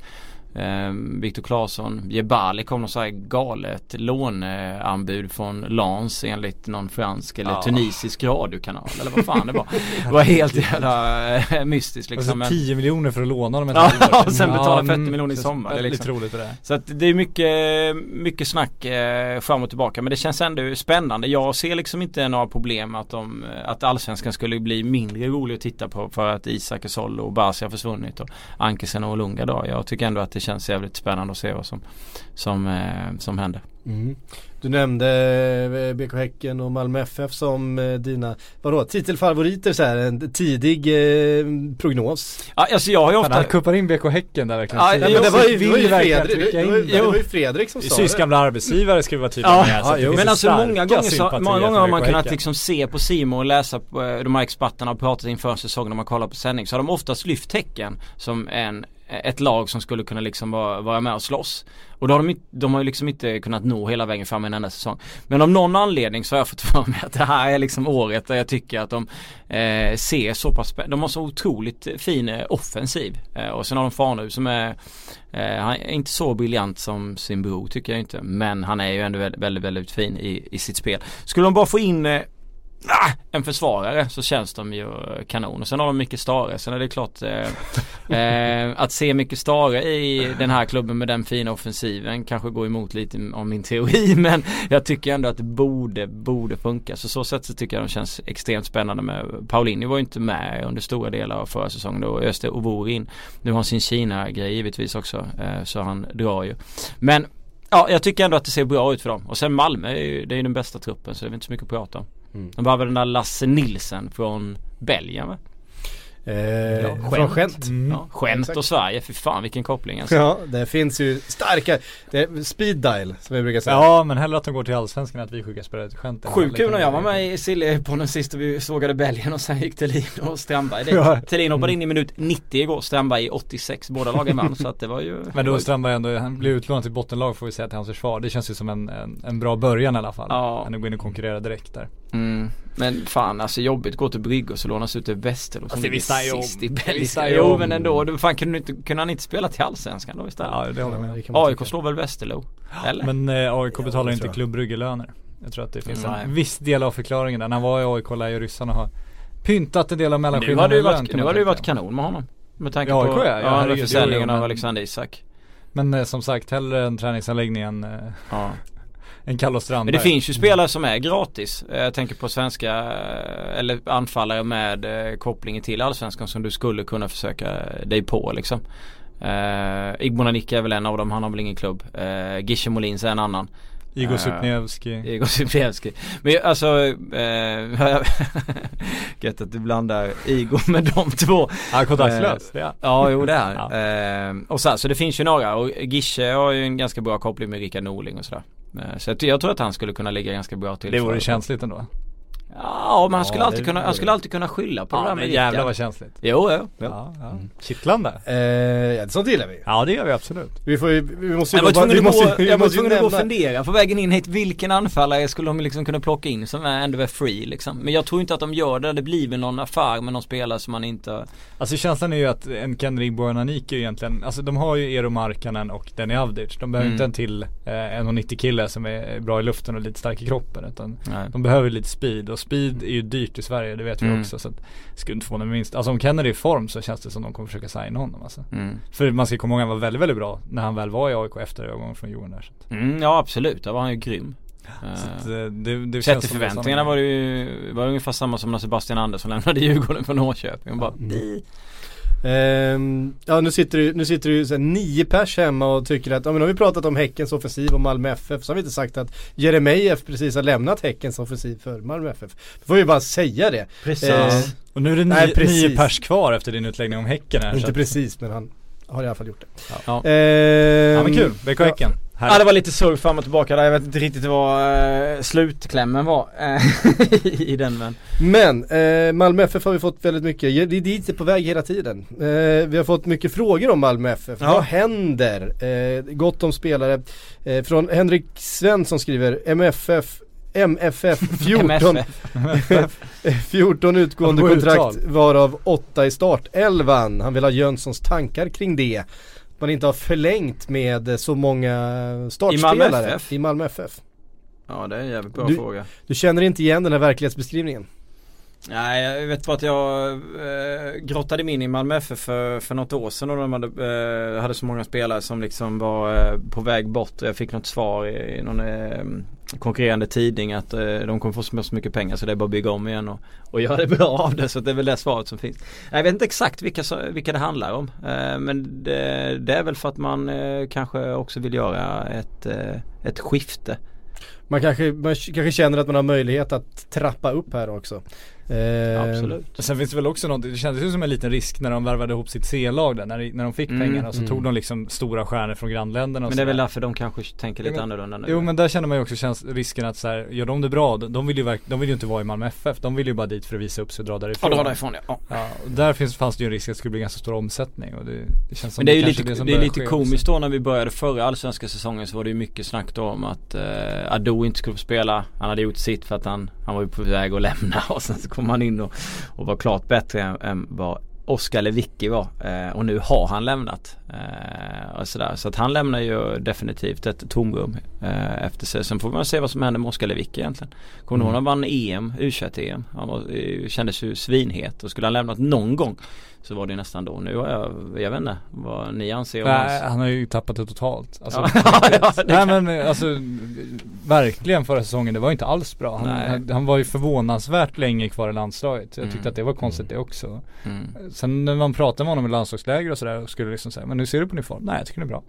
Eh, Viktor Claesson, Jebali kom något så här galet låneanbud från Lans enligt någon fransk eller Ja. tunisisk radiokanal eller vad fan det var. Det var helt jävla eh, mystiskt liksom. Alltså 10 miljoner för att låna dem ett Ja, halvår. och sen betala 40 mm, miljoner i sommar, det är liksom- troligt för det. Så att det är mycket, mycket snack eh, fram och tillbaka men det känns ändå spännande. Jag ser liksom inte några problem att, de, att allsvenskan skulle bli mindre rolig att titta på för att Isak är såld och Barsi har försvunnit och Ankesen och Lunga då. Jag tycker ändå att det känns jävligt spännande att se vad som, som, eh, som händer. Mm. Du nämnde eh, BK Häcken och Malmö FF som eh, dina, vadå, titelfavoriter så här, en tidig eh, prognos. Ja, alltså jag har ju ofta han kuppar in BK Häcken där verkligen. Ja, jo, men det var ju, det var ju, Fredrik, det, var, det. det var ju Fredrik som sa Sys det. gamla arbetsgivare ska vi vara tydliga Ja, med. jo. finns Men alltså många gånger, så, många gånger har man kunnat Häcken. liksom se på Simon och läsa på de här experterna och pratat inför säsongen när man kollar på sändning så har de oftast lyft tecken som en ett lag som skulle kunna liksom vara, vara med och slåss. Och då har de, inte- de har ju liksom inte kunnat nå hela vägen fram i en enda säsong. Men av någon anledning så har jag fått för mig att det här är liksom året där jag tycker att de eh, ser så pass De har så otroligt fin eh, offensiv. Eh, och sen har de Farnu som är eh, Han är inte så briljant som sin bror tycker jag inte. Men han är ju ändå väldigt, väldigt, väldigt fin i, i sitt spel. Skulle de bara få in eh, en försvarare så känns de ju kanon. Och sen har de mycket Stare. Sen är det klart eh, eh, att se mycket Stare i den här klubben med den fina offensiven kanske går emot lite om min teori. Men jag tycker ändå att det borde, borde funka. Så så sätt så tycker jag de känns extremt spännande med Paulini var ju inte med under stora delar av förra säsongen. Då öste Ovor in. Nu har han sin Kina-grej givetvis också. Eh, så han drar ju. Men Ja, jag tycker ändå att det ser bra ut för dem. Och sen Malmö är ju, det är ju den bästa truppen så det är inte så mycket att prata om. Mm. De behöver den där Lasse Nilsen från Belgien va? Eh, från Gent. Mm. Ja, Skämt exakt. och Sverige, för fan vilken koppling alltså. Ja, det finns ju starka, det är speed dial som vi brukar säga. Ja men hellre att de går till Allsvenskan än att vi skickar spelare till skämt. Sjukt kul när jag var med i Sillepodden sist och vi sågade Belgien och sen gick Thelin och Strandberg dit. Ja. Thelin hoppade in i minut 90 igår, Strandberg i 86. Båda lagen vann så att det var ju Men då Strandberg ändå, han blir utlånad till bottenlag får vi säga till hans försvar. Det känns ju som en, en, en bra början i alla fall. Ja. Än att gå in och konkurrera direkt där. Mm. Men fan alltså jobbigt, gå till Brygge och så lånas ut till Västerås som det ligger om. sist i ju Jo om. men ändå, du, fan kunde, inte, kunde han inte spela till Allsvenskan då istället? Ja det håller jag med man AIK slår väl Västerlo? Eller? Men eh, AIK Ja, betalar inte klubbryggelöner. Jag tror att det finns Nej. en viss del av förklaringen där. När han var i AIK lär ju ryssarna ha pyntat en del av nu har mellanskillnaden varit, nu har det ju tänka. varit kanon med honom. Med tanke Ja, på AIK, ja. Ja, försäljningen jo, jo, av men- Alexander Isak. Men eh, som sagt, hellre en träningsanläggning än, eh, Ja. Än Carlos Men Strandberg. det finns ju spelare som är gratis. Eh, Jag tänker på svenska eh, eller anfallare med eh, kopplingen till allsvenskan som du skulle kunna försöka dig på liksom. Uh, Igbona Nicka är väl en av dem, han har väl ingen klubb. Uh, Gische Molins är en annan. Igor Eh, Supniewski. Igor Syprievski. Men alltså, eh, gött att du blandar Igor med de två. Ja, kontaktlös. Ja. Ja, jo det är Ja. han. eh, Och så, här, så det finns ju några och Gische har ju en ganska bra koppling med Rickard Norling och sådär. Eh, Så jag, tror att han skulle kunna ligga ganska bra till Det vore känsligt ändå. Ja men han skulle, Ja, alltid, det- kunna, han skulle alltid kunna skylla på det Ja där men med jävlar Rickard. vad känsligt. Jo, jo. jo. Ja, ja. Kittlande. Eh, ja, sånt gillar vi. Ja det gör vi absolut. Vi får ju, vi måste ju Jag var bara- vi tvungen, måste, att, gå, jag var tvungen att gå och fundera på vägen in hit. Vilken anfallare skulle de liksom kunna plocka in som är ändå är free liksom? Men jag tror inte att de gör det. Det blir väl någon affär med någon spelare som man inte Alltså känslan är ju att en Kendrick Bojananic är ju egentligen, alltså de har ju Eero Markkanen och Denny Avdic. De behöver Mm. inte en till eh, 1,90 kille som är bra i luften och lite stark i kroppen utan Nej. de behöver lite speed och speed är ju dyrt i Sverige, det vet vi Mm. också så att det skulle inte få mig minst, alltså om Kennedy är i form så känns det som de kommer försöka signa honom alltså. Mm. För man ska komma ihåg han var väldigt, väldigt bra när han väl var i AIK efter övergången från Djurgården där. Så, att, Mm, ja absolut, där var han ju grym. så att, Eh, eh, det, det Sett till det förväntningarna var det ju var det ungefär samma som när Sebastian Andersson lämnade Djurgården för Norrköping och bara Mm. Ehm, ja nu sitter det, nu sitter ju så här nio pers hemma och tycker att, ja men nu har vi pratat om Häckens offensiv och Malmö FF så har vi inte sagt att Jeremejeff precis har lämnat Häckens offensiv för Malmö FF. Då får vi bara säga det. Precis. Eh, Och nu är det Nej, nio, precis. nio pers kvar efter din utläggning om Häcken här. inte precis men han har i alla fall gjort det. Ja. Ehm, Ja men kul, BK Häcken. Ja det var lite surf fram och tillbaka där. Jag vet inte riktigt vad eh, slutklämmen var eh, i den men. Men eh, Malmö FF har vi fått väldigt mycket, det är dit det är på väg hela tiden. Eh, vi har fått mycket frågor om Malmö FF. Ja. Vad händer? Eh, gott om spelare. Eh, från Henrik Svensson skriver MFF MFF 14, 14 utgående kontrakt varav 8 i startelvan. Han vill ha Jönssons tankar kring det. Man inte har förlängt med så många startspelare FF? i Malmö FF. Ja det är en jävligt bra Du- fråga. Du känner inte igen den här verklighetsbeskrivningen? Nej jag vet bara att jag eh, grottade mig in i Malmö FF för, för något år sedan och de hade, eh, hade så många spelare som liksom var eh, på väg bort och jag fick något svar i, i någon eh, konkurrerande tidning att eh, de kommer få så så mycket pengar så det är bara att bygga om igen och, och göra det bra av det så det är väl det svaret som finns. Jag vet inte exakt vilka, vilka det handlar om eh, men det, det är väl för att man eh, kanske också vill göra ett, eh, ett skifte. Man kanske, man kanske känner att man har möjlighet att trappa upp här också. Eh, Absolut. Sen finns det väl också något, det kändes ju som en liten risk när de värvade ihop sitt C-lag där, när, när de fick Mm, pengarna så mm. tog de liksom stora stjärnor från grannländerna och Men det är väl därför de kanske tänker lite Ja, men- annorlunda nu. Jo men där känner man ju också känns, risken att så här, gör de det bra, de de vill ju verk, de vill ju inte vara i Malmö FF, de vill ju bara dit för att visa upp sig och dra Ja, därifrån. dra därifrån ja. ja. Ja, och där finns, fanns det ju en risk att det skulle bli ganska stor omsättning och det, det känns som Men det är ju lite, som det är lite komiskt också. då när vi började förra allsvenska säsongen så var det ju mycket snack då om att eh, Ado inte skulle få spela. Han hade gjort sitt för att han, han var ju på väg att lämna och sen så kom han in och, och var klart bättre än, än vad Oskar Lewicki var. Eh, och nu har han lämnat. Eh, och sådär. Så att han lämnar ju definitivt ett tomrum eh, efter sig. Sen får man se vad som händer med Oskar Lewicki egentligen. Kommer du ihåg när han vann EM, U21-EM? Han var, eh, kändes ju svinhet och skulle han lämnat någon gång så var det nästan då. Nu har jag, jag vet inte vad ni anser om Nej, hans han har ju tappat det totalt. Alltså, Ja, ja, det nej kan- men alltså verkligen förra säsongen, det var inte alls bra. Han, han, han var ju förvånansvärt länge kvar i landslaget. Jag tyckte Mm. att det var konstigt det också. Mm. Sen när man pratade med honom i landslagsläger och sådär och skulle liksom säga, men hur ser du på din form? Nej jag tycker det är bra.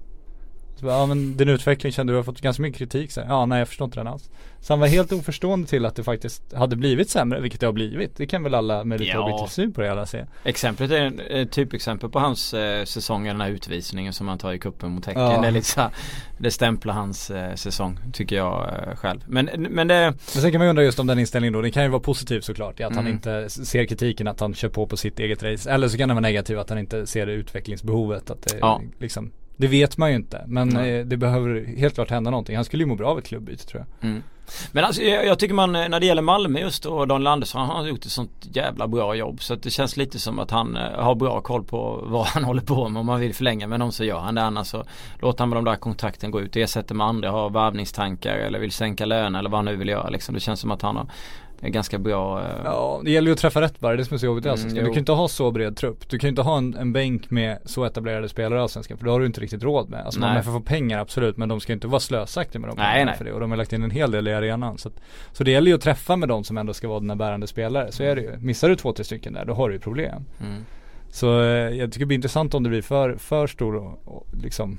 Ja men din utveckling kände du har fått ganska mycket kritik så här, Ja nej jag förstår inte den alls. Så han var helt oförstående till att det faktiskt hade blivit sämre, vilket det har blivit. Det kan väl alla med lite Ja. objektiv på det alla se. Exemplet är ett typexempel på hans eh, säsong, den här utvisningen som han tar i kuppen mot Häcken. Ja. Det är lite så här, Det stämplar hans eh, säsong, tycker jag eh, själv. Men, men det, Men sen kan man ju undra just om den inställningen då, det kan ju vara positiv såklart i att han Mm. inte s- ser kritiken att han kör på på sitt eget race. Eller så kan det vara negativ att han inte ser det utvecklingsbehovet. Att det, Ja. liksom, det vet man ju inte. Men eh, det behöver helt klart hända någonting. Han skulle ju må bra av ett klubbyte tror jag. mm. Men alltså jag, jag tycker man eh, när det gäller Malmö just och Daniel Andersson han har gjort ett sånt jävla bra jobb. Så att det känns lite som att han eh, har bra koll på vad han håller på med. Om man vill förlänga med någon så gör han det. Annars så låter han med de där kontakten gå ut. Ersätter med andra, har varvningstankar eller vill sänka löner eller vad han nu vill göra liksom. Det känns som att han har ganska bra eh, Ja, det gäller ju att träffa rätt bara, det är som är så jobbigt i Mm, Allsvenskan. jo. Du kan inte ha så bred trupp. Du kan inte ha en, en bänk med så etablerade spelare i Allsvenskan för då har du inte riktigt råd med. Alltså Nej. man får få pengar absolut men de ska inte vara slösaktiga med de Nej, nej. för det. Och de har lagt in en hel del i arenan. Så, att, så det gäller ju att träffa med de som ändå ska vara dina bärande spelare. Så är det ju. Missar du två, tre stycken där, då har du ju problem. mm. Så eh, jag tycker det blir intressant om det blir för, för stor liksom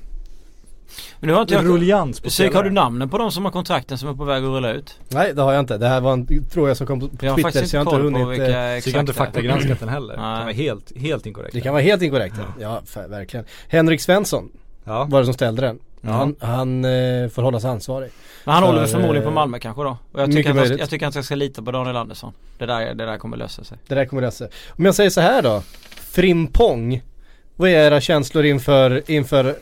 Men nu har inte jag rullians på Psyk, har du namnen på de som har kontrakten som är på väg att rulla ut? Nej det har jag inte. Det här var en fråga som kom på Jag har Twitter faktiskt så jag inte har inte hunnit. vilka eh, Så jag har inte faktagranskat den heller. Det kan vara helt, helt inkorrekt. Det kan vara helt inkorrekt. Ja, ja verkligen. Henrik Svensson Ja. var det som ställde den. Han, han eh, får hållas ansvarig. Men han För, håller väl förmodligen på eh, Malmö kanske då. Och jag tycker, att möjligt. jag tycker att jag ska lita på Daniel Andersson. Det där, det där kommer lösa sig. Det där kommer lösa sig. Om jag säger så här då. Frimpong. Vad är era känslor inför, inför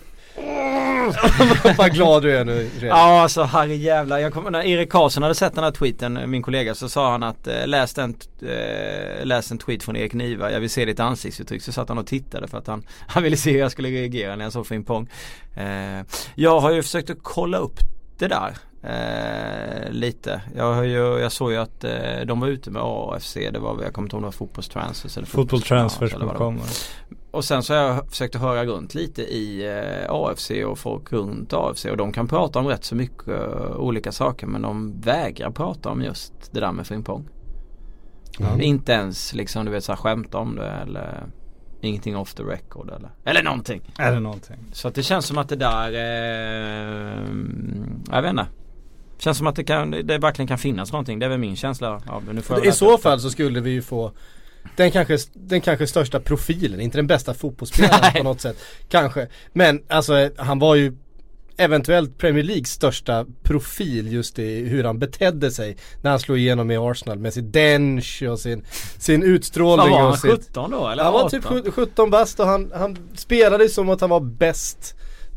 Vad glad du är nu redan. Ja alltså herre jävlar. Jag kommer, när Erik Karlsson hade sett den här tweeten, min kollega, så sa han att eh, läs, den, eh, läs en tweet från Erik Niva. Jag vill se ditt ansiktsuttryck. Så satt han och tittade för att han, han ville se hur jag skulle reagera när jag såg Frimpong. Eh, jag har ju försökt att kolla upp det där. Eh, lite. Jag, har ju, jag såg ju att eh, de var ute med AFC. Det var, jag kommer inte ihåg om det var fotbollstransfers eller fotbollstransfers eller det Och sen så har jag försökt att höra runt lite i eh, AFC och folk runt AFC och de kan prata om rätt så mycket eh, olika saker men de vägrar prata om just det där med frimpong. Inte ens liksom du vet så här, skämta om det eller ingenting off the record eller, eller någonting. Det någonting? Så att det känns som att det där, eh, jag vet inte. Känns som att det, kan, det verkligen kan finnas någonting. Det är väl min känsla av det. Nu får jag I så fall så skulle vi ju få den kanske, den kanske största profilen, inte den bästa fotbollsspelaren Nej. på något sätt. Kanske. Men alltså han var ju eventuellt Premier Leagues största profil just i hur han betedde sig när han slog igenom i Arsenal med sin dench och sin, sin utstrålning. Vad var han, sitt, 17 då eller Han var 18? typ sjut- 17 bast och han, han spelade som att han var bäst.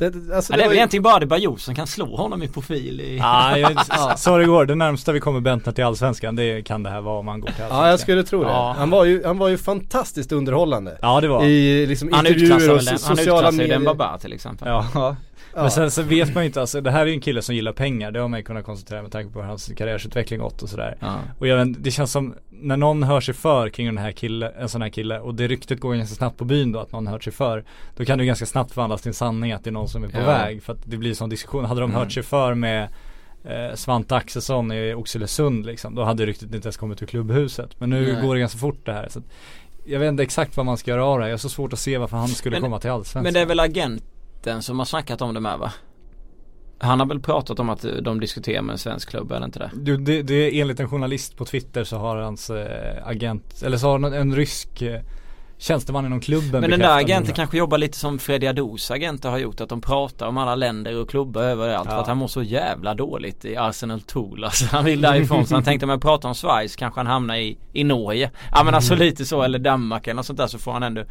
Det, alltså, Ja, det är väl ju- egentligen bara det Bajor som kan slå honom i profil i... Ah, jag sa det igår, det närmsta vi kommer Bentner till Allsvenskan det kan det här vara om han går till Allsvenskan. Ja jag skulle tro det. Ja. Han, var ju, han var ju fantastiskt underhållande. Ja det var I liksom Han intervjuer och väl den, so- han sociala utklassar ju medier. den Baba till exempel. Ja. Ja. Men sen så vet man ju inte, alltså det här är ju en kille som gillar pengar. Det har man ju kunnat konstatera med tanke på hur hans karriärsutveckling gått och sådär. Ja. Och jag vet, det känns som när någon hör sig för kring den här kille, en sån här kille och det ryktet går ganska snabbt på byn då att någon hört sig för. Då kan det ganska snabbt förvandlas till en sanning att det är någon som är på Ja. väg. För att det blir sån diskussion. Hade de Mm. hört sig för med eh, Svante Axelsson i Oxelösund liksom. Då hade ryktet inte ens kommit ur klubbhuset. Men nu Nej. går det ganska fort det här. Så att, jag vet inte exakt vad man ska göra av det här. Jag har så svårt att se varför han skulle Men- komma till Allsvenskan. Men det är väl Britten som har snackat om det med va? Han har väl pratat om att de diskuterar med en svensk klubb, eller inte det? Du, det, det är enligt en journalist på Twitter så har hans eh, agent, eller så har en, en rysk eh, tjänsteman inom klubben Men den där agenten kanske jobbar lite som Freddy Adous agenter har gjort. Att de pratar om alla länder och klubbar överallt. Ja. För att han mår så jävla dåligt i Arsenal Tool. Alltså han vill därifrån. så han tänkte om jag pratar om Schweiz kanske han hamnar i, i Norge. Ja men alltså lite så. Eller Danmark eller något sånt där. Så får han ändå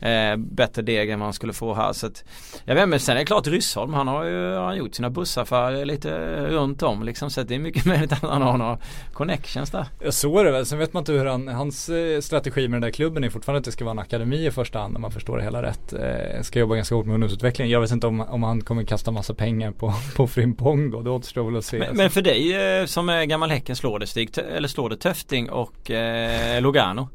eh, bättre deg än vad han skulle få här. Så att, jag vet men sen är det klart Ryssholm. Han har ju han har gjort sina bussaffärer lite runt om liksom. Så att det är mycket möjligt att han har några connections där. Ja, Så är det väl. Sen vet man inte hur han, hans eh, strategi med den där klubben är fortfarande att det ska vara en akademi i första hand om man förstår det hela rätt. Eh, ska jobba ganska hårt med ungdomsutveckling. Jag vet inte om, om han kommer kasta massa pengar på, på Frimpong då. Det återstår väl att se. Men, men för dig eh, som är gammal Häcken slår det Stig, eller slår det Töfting och eh, Lugano?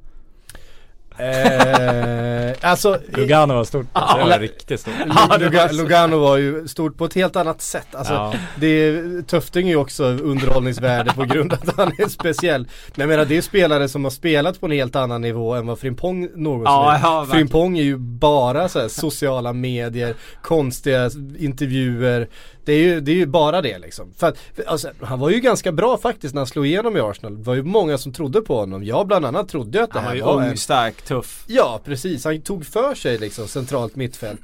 Eh, alltså, Lugano var stort. Ja, det var riktigt stort. Ja, det var Luga, så. Lugano var ju stort på ett helt annat sätt. Alltså, Ja. det, Töfting är ju också underhållningsvärde på grund av att han är speciell. Men jag menar det är spelare som har spelat på en helt annan nivå än vad Frimpong någonsin Ja, är. ja. Frimpong är ju bara så här, sociala medier, konstiga intervjuer. Det är ju, det är ju bara det liksom. För att, för, alltså, han var ju ganska bra faktiskt när han slog igenom i Arsenal. Det var ju många som trodde på honom. Jag bland annat trodde att det Han var här ju var ung, en stark, tuff. Ja precis, han tog för sig liksom centralt mittfält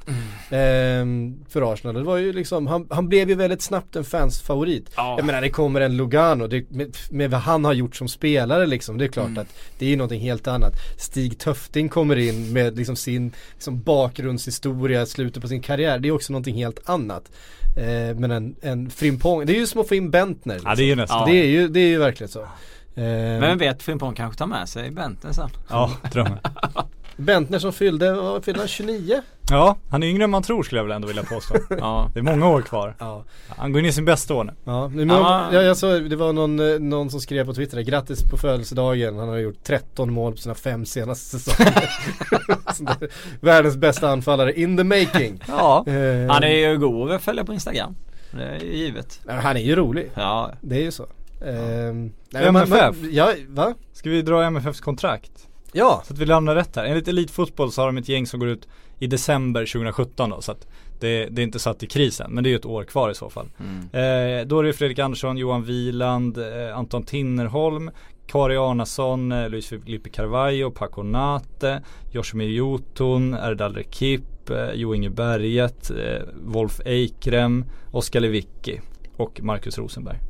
ehm, för Arsenal. Det var ju liksom, han, han blev ju väldigt snabbt en fans favorit. Ja. Jag menar det kommer en Lugano, det, med, med vad han har gjort som spelare liksom, det är klart att det är ju någonting helt annat. Stig Töfting kommer in med liksom sin liksom bakgrundshistoria, slutet på sin karriär, det är också någonting helt annat. Eh, men en, en Frimpong, det är ju som att få in Bentner. Liksom. Ja det är ju nästan. det, är ju, det är ju verkligen så. Eh, Men vem vet, Frimpong kanske tar med sig Benten sen. Ja, drömmen. Bentner som fyllde, fyllde han, 29? Ja, han är yngre än man tror skulle jag väl ändå vilja påstå. Ja. Det är många år kvar. Ja. Han går in i sin bästa år nu. Ja, men, Ja. ja, jag såg, det var någon, eh, någon som skrev på Twitter, grattis på födelsedagen, han har gjort 13 mål på sina fem senaste säsonger. Världens bästa anfallare in the making. Ja. Eh, Han är ju god att följa på Instagram. Det är ju givet. han är ju rolig, Ja. det är ju så. Ehm, nej, MFF. men man- ja, va? Ska vi dra MFFs kontrakt? Ja, Så att vi lämnar rätt här. Enligt Elitfotboll så har de ett gäng som går ut i december 2017 då. Så att det, det är inte satt i krisen. Men det är ju ett år kvar i så fall. Mm. Eh, då är det Fredrik Andersson, Johan Wieland, eh, Anton Tinnerholm, Kari Arnason, eh, Luis Filipe Carvalho, Paco Nate, Yoshimi Jotun, Erdal Rekip, eh, Jo Inge Berget, eh, Wolf Eikrem, Oskar Lewicki och Marcus Rosenberg.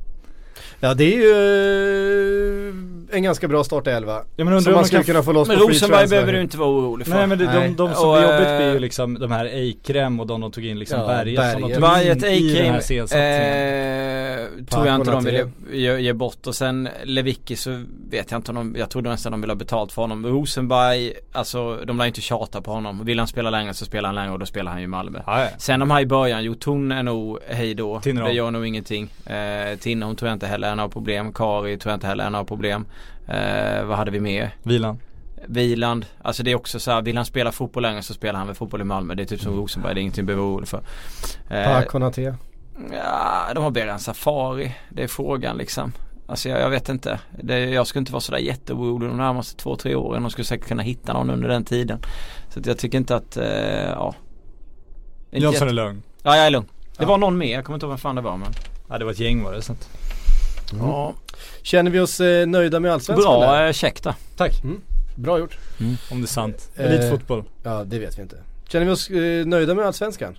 Ja det är ju eh, en ganska bra startelva. Ja, men undrar man de skulle kunna få loss Men på Rosenberg behöver du inte vara orolig för. Nej men det, de, Nej. de som Och, blir jobbigt eh, blir ju liksom de här Eikrem och de de tog in liksom Ja, Berget som de Berget. tog in i den här Eikrem eh, tror jag inte de ville ge, ge bort och sen Lewicki så vet jag inte om de, jag trodde nästan de ville ha betalt för honom. Rosenberg, alltså de lär inte tjata på honom. Vill han spela längre så spelar han längre och då spelar han ju i Malmö. Ja, ja. Sen de här i början, jo Ton är nog hej då. Tinnerholm. Det gör nog ingenting. Eh, Tinnerholm tror jag inte heller är några problem. Kari tror jag inte heller är några problem. Eh, vad hade vi mer? Vilan. Wieland, alltså det är också så här, vill han spela fotboll längre så spelar han väl fotboll i Malmö. Det är typ som Rosenberg, det är ingenting att behöva orolig för. Eh, Konate. ja, de har Beran Safari, det är frågan liksom. Alltså jag, jag vet inte. Det, jag skulle inte vara sådär jätteorolig de närmaste två, tre åren. De skulle säkert kunna hitta någon under den tiden. Så att jag tycker inte att, eh, ja. Inte Jönsson är lugn. Ja, jag är lugn. Det Ja. var någon mer, jag kommer inte ihåg vem fan det var men. Ja det var ett gäng var det så att. Ja, Känner vi oss eh, nöjda med allsvenskan? bra eh, där. Tack. Bra gjort. Om det är sant. Eh, Elitfotboll. Ja det vet vi inte. Känner vi oss eh, nöjda med allsvenskan?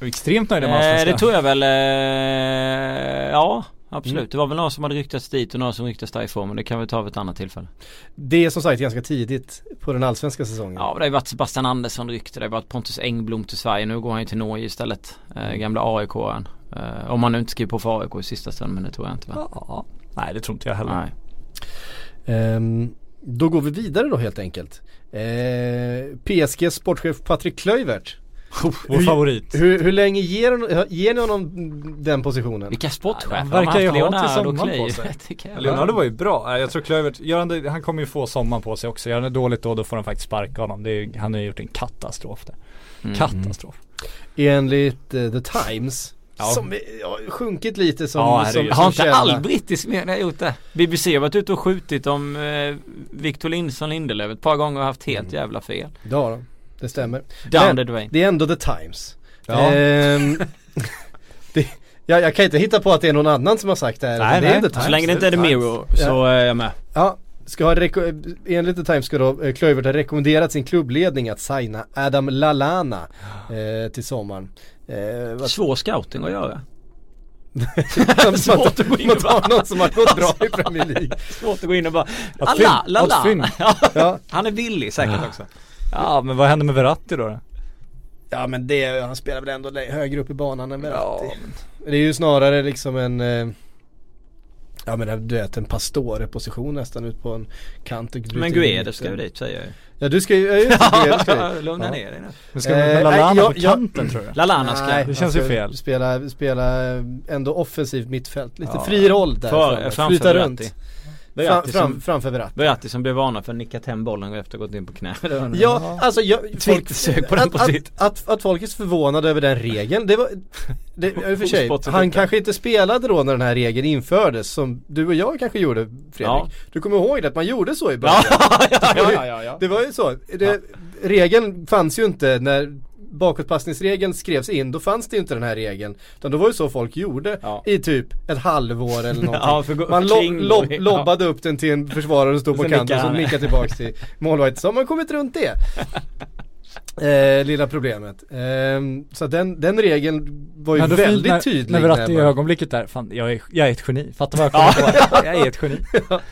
Extremt nöjda med Eh, allsvenskan. det tror jag väl, eh, ja absolut. Mm. Det var väl några som hade ryktats dit och några som ryktats därifrån men det kan vi ta vid ett annat tillfälle. Det är som sagt ganska tidigt på den allsvenska säsongen. Ja det har ju varit Sebastian Andersson rykte, det har varit Pontus Engblom till Sverige. Nu går han ju till Norge istället. Eh, gamla AIK-aren. Eh, om han nu inte skriver på för AIK i sista stund men det tror jag inte va? Ja. Nej det tror inte jag heller. Nej. Ehm, då går vi vidare då helt enkelt. Eh, PSG sportchef Patrik Klöivert. Vår Hur- favorit. Hur, hur länge ger, ger ni honom den positionen? Vilka sportchefer har verkar ju ha till sommaren på sig. Leonardo var ju bra. Jag tror Klövert, gör han, kommer ju få sommaren på sig också. Gör han det dåligt då, då får han faktiskt sparka honom. Det är, han har ju gjort en katastrof där. Mm. Katastrof. Enligt eh, The Times Ja. Som ja, sjunkit lite som, Ja, som, som Har inte all brittisk media gjort det? BBC har varit ute och skjutit om eh, Victor Lindsson Lindelöf ett par gånger och haft helt jävla fel. Har de. Det stämmer. Down Men the drain. Det är ändå The Times. Ja. Ehm, det, jag, jag kan inte hitta på att det är någon annan som har sagt det här. Nej, det är nej. The Times. Så länge det inte är The. Mirror så är jag med. Ja, ska ha reko- enligt The Times ska då eh, Klövert ha rekommenderat sin klubbledning att signa Adam Lallana eh, till sommaren. Eh, vad- Svår scouting att göra. Svårt att gå in Man och tar bara- någon som har gått bra i Premier League. Svårt att gå in och bara Alla, fynd. Ja, Ja, Han är billig säkert också. Ja men vad händer med Verratti då? då? ja men det, han spelar väl ändå högre upp i banan än Verratti. Det är ju snarare liksom en eh, Ja men du vet en pastore-position nästan ut på en kant och Men Guedes ska ju dit säger jag ju. Ja du ska ju, ja just det, ska dit. Lugna Ja. ner dig nu. Men ska Eh, Lallana jag- på jag- kanten tror jag? Lallana ska. Nej, Det känns ju fel. Spela, spela ändå offensivt mittfält, lite Ja. fri roll där För, framför Flyta runt. Fram, Verratti fram, som, framför Verratti. Verratti som blev varnad för att nickat hem bollen och efter gått in på knä. Ja, alltså jag, folk, Twittersök på den att, på att, sitt. att, att folk är förvånade över den regeln, det var, det, i och för sig, han kanske inte spelade då när den här regeln infördes som du och jag kanske gjorde Fredrik. Ja. Du kommer ihåg det, att man gjorde så i början? ja, ja, ja, ja. Det var ju så. Det, Regeln fanns ju inte när bakåtpassningsregeln skrevs in, då fanns det inte den här regeln. Utan då var det så folk gjorde Ja. i typ ett halvår eller någonting. Ja, för man lo, kring- lob, ja. lobbade upp den till en försvarare som stod på kanten och så nickade tillbaks till målvakten. Så har man kommit runt det. Eh, lilla problemet. Eh, så den, den regeln var ju Ja, väldigt när, tydlig. När Verratti i jag bara- ögonblicket där, fan jag är, jag är ett geni. Fattar vad jag kommer på? Jag är ett geni.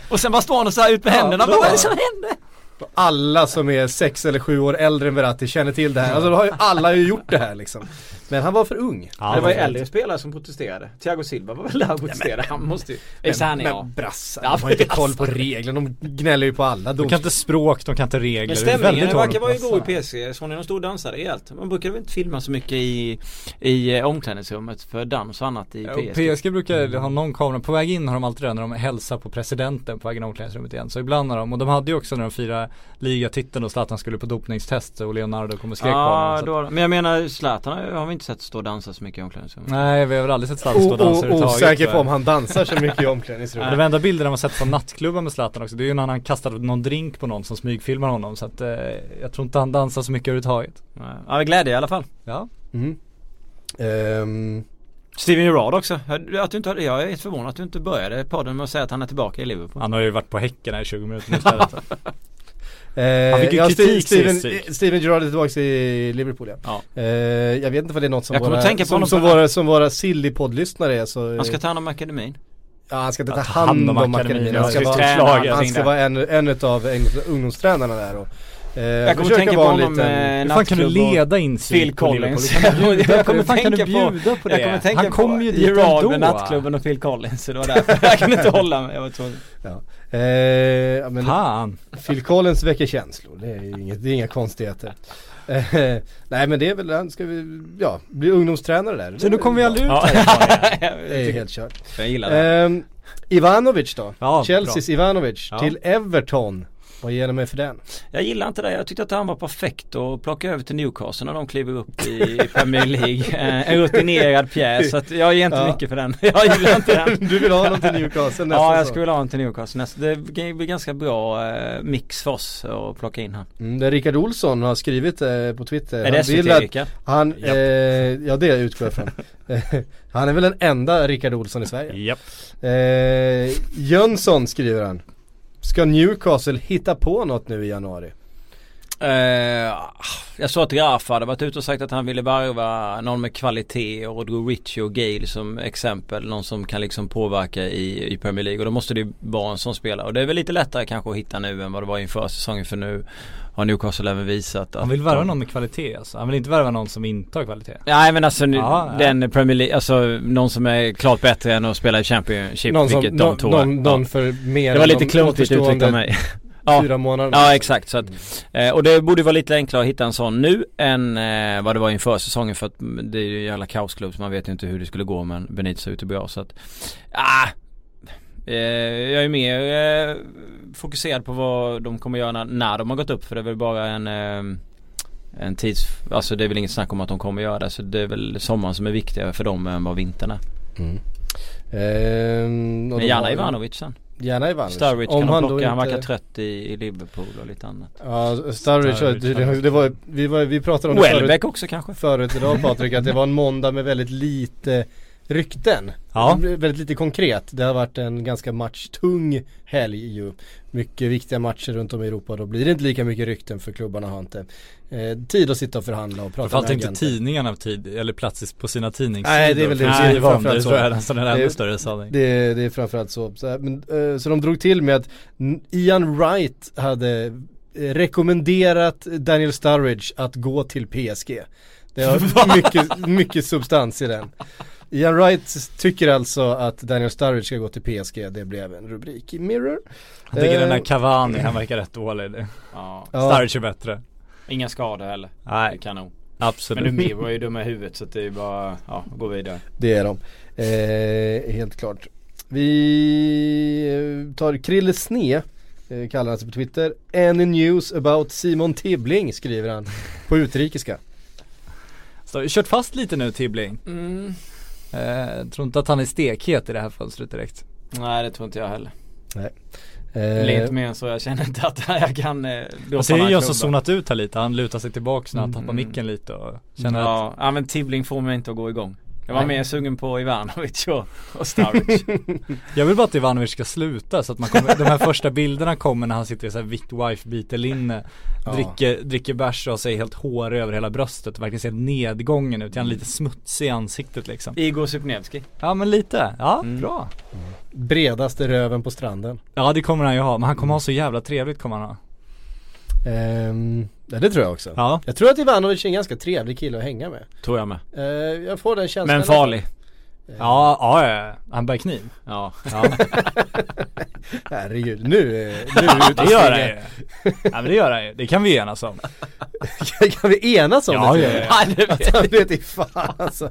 Och sen bara står han och så här ut med Ja, händerna. då- Vad är det som händer? Alla som är sex eller sju år äldre än Verratti känner till det här. Alltså har ju alla ju gjort det här liksom. Men han var för ung. Ja, det var ju men- äldre spelare som protesterade. Thiago Silva var väl där och protesterade. Han måste ju... Han är men ja. brassar, Ja, de har ju inte koll på reglerna. De gnäller ju på alla De kan inte språk, de kan inte regler. Men stämningen verkar vara god i PC. Såg ni de stod och dansade rejält? Man brukar väl inte filma så mycket i, i eh, omklädningsrummet för dans och annat i Ja, PSG. och PSG brukar ha någon kamera, på väg in har de alltid det när de hälsar på presidenten på vägen i omklädningsrummet igen. Så ibland har de, och de hade ju också när de firade ligatiteln och Zlatan skulle på dopningstest och Leonardo kom och skrek på Ja, honom. Men jag menar Zlatan har- vi inte sett stå och dansa så mycket i omklädningsrummet. Nej, vi har väl aldrig sett Zlatan stå och dansa överhuvudtaget. Osäker på jag. om han dansar så mycket i omklädningsrummet. de enda bilderna man sett från nattklubbar med Zlatan också, det är ju när han kastar någon drink på någon som smygfilmar honom. Så att eh, jag tror inte han dansar så mycket överhuvudtaget. Nej. Ja, glädje i alla fall. Ja. Mm. Ehm, Steven Gerrard också. Att du inte, jag är helt förvånad att du inte började podden med att säga att han är tillbaka i Liverpool. Han har ju varit på Häcken här i 20 minuter nu istället. Eh, Han fick ju ja, kritik Steven, sist. Steven Gerrard är tillbaka i Liverpool ja. Ja. Eh, jag vet inte vad det är något som Jag våra, tänka på som, som, våra, som våra silly-poddlyssnare är så Han ska ta hand om akademin. Ja han ska inte ta hand om om akademin, han ska vara, han, ska vara en, en eng- ungdomstränarna där och eh, Jag kommer tänka på honom liten- med Hur fan kan du leda in Phil på? Collins. Bjuda- Jag kommer fan kan du tänka på- bjuda på det? Jag kommer tänka Han kom på ju dit Gerard ändå. med nattklubben och Phil Collins så det var därför jag kunde inte hålla mig. Jag var tvungen. Eh, ja, men Fan. Phil Collins väcker känslor, det är, inget, det är inga konstigheter. Eh, nej men det är väl, han ska vi, ja, bli ungdomstränare där. Så nu kommer vi aldrig ut Ja. härifrån Det är helt kört. Jag gillar det. Ehm, Ivanovic då? Ja, Chelseas Ivanovic Ja. till Everton. Vad ger du mig för den? Jag gillar inte det. Jag tyckte att han var perfekt att plocka över till Newcastle när de kliver upp i Premier League. Eh, En rutinerad pjäs. Så att jag ger inte Ja. mycket för den. Jag gillar inte den. Du vill ha honom till Newcastle nästan Ja, jag skulle vilja ha en till Newcastle nästa. Det blir ganska bra eh, mix för oss att plocka in han. Mm, det Rickard Olsson har skrivit eh, på Twitter. Är det vill SVT att- Rickard? Han, eh, ja det utgår jag från. han är väl den enda Rickard Olsson i Sverige. Japp. Eh, Jönsson skriver han. Ska Newcastle hitta på något nu i januari? Eh, jag såg att Rafa hade varit ute och sagt att han ville varva någon med kvalitet och drog Richie och Gale som exempel. Någon som kan liksom påverka i, i Premier League och då måste det vara en sån spelare. Och det är väl lite lättare kanske att hitta nu än vad det var inför säsongen för nu har Newcastle även visat att Han vill värva någon med kvalitet alltså. Han vill inte värva någon som inte har kvalitet. Nej men alltså nu, Ja, ja. den Premier League, alltså någon som är klart bättre än att spela i Championship Någon, som, vilket de någon, två någon, någon ja. för mer Det var lite klumpigt uttryckt av mig. Ja. Fyra månader. Ja exakt så att, eh, och det borde vara lite enklare att hitta en sån nu än eh, vad det var inför säsongen för att det är ju en jävla kaosklubb så man vet ju inte hur det skulle gå men Benitez ser ut att bra så att ah, eh, Jag är mer eh, fokuserad på vad de kommer göra när, när de har gått upp för det är väl bara en en tids, alltså det är väl inget snack om att de kommer göra det så det är väl sommaren som är viktigare för dem än vad vintern är. Mm. Ehm, Men gärna har- Ivanovic sen. Gärna Ivanovic. Sturridge Om kan han plocka, han inte- verkar trött i, i Liverpool och lite annat. Ja, Sturridge, Sturridge, det, det, var, vi, var, vi pratade om det förut, också kanske? förut idag Patrik, att det var en måndag med väldigt lite rykten. Ja. Väldigt lite konkret. Det har varit en ganska matchtung helg ju. Mycket viktiga matcher runt om i Europa. Då blir det inte lika mycket rykten för klubbarna har inte eh, tid att sitta och förhandla och prata Framförallt med inte agenter. tidningarna tid, eller plats på sina tidningssidor. Nej, det är väl det. för Det är framförallt det så. jag nästan är en ännu Det- större sanning. Det, det är framförallt så. Så, här, men, eh, så de drog till med att Ian Wright hade eh, rekommenderat Daniel Sturridge att gå till PSG. Det har mycket, mycket substans i den. Ian Wright tycker alltså att Daniel Sturridge ska gå till PSG. Det blev en rubrik i Mirror. Jag tycker den Eh, där Cavani, han verkar rätt dålig. Ja. Sturridge är bättre. Inga skador heller. Nej, kan nog. absolut. Men Dumir var ju dum i huvudet så det är bara, ja, gå vidare. Det är de. Eh, helt klart. Vi eh, tar Krille Sne, eh, kallar han sig på Twitter. Any news about Simon Tibbling skriver han på utrikiska. Så, kört fast lite nu Tibbling. Mm. Eh, tror inte att han är stekhet i det här fönstret direkt. Nej det tror inte jag heller. Eh, Är inte mer än så. Jag känner inte att jag kan eh, droppa Jag klubbar. zonat ut här lite, han lutar sig tillbaks när han tappar Mm. micken lite och känner att Ja, ja men Tibbling får mig inte att gå igång. Jag var mer sugen på Ivanovic och, och Sturridge. Jag vill bara att Ivanovic ska sluta så att man kommer, de här första bilderna kommer när han sitter i så här vitt wife beater linne Ja. Dricker, dricker bärs och sig helt hårig över hela bröstet och verkligen ser nedgången ut, han är lite smutsig i ansiktet liksom Igor Supnevski. Ja men lite, ja Mm. bra bredaste röven på stranden. Ja det kommer han ju ha, men han kommer ha så jävla trevligt kommer han ha Ehm, ja det tror jag också. Ja Jag tror att Ivanovic är en ganska trevlig kille att hänga med. Tror jag med. Eh, jag får den känslan. Men farlig. Eh, Ja, ja, ja, han bär kniv Ja. Ja, Herregud, nu, är- nu är vi ute och det gör han ju Ja men det gör han ju, det kan vi enas om Kan vi enas om Ja, det? ja, jag? ja. Det Att han vet i fan alltså.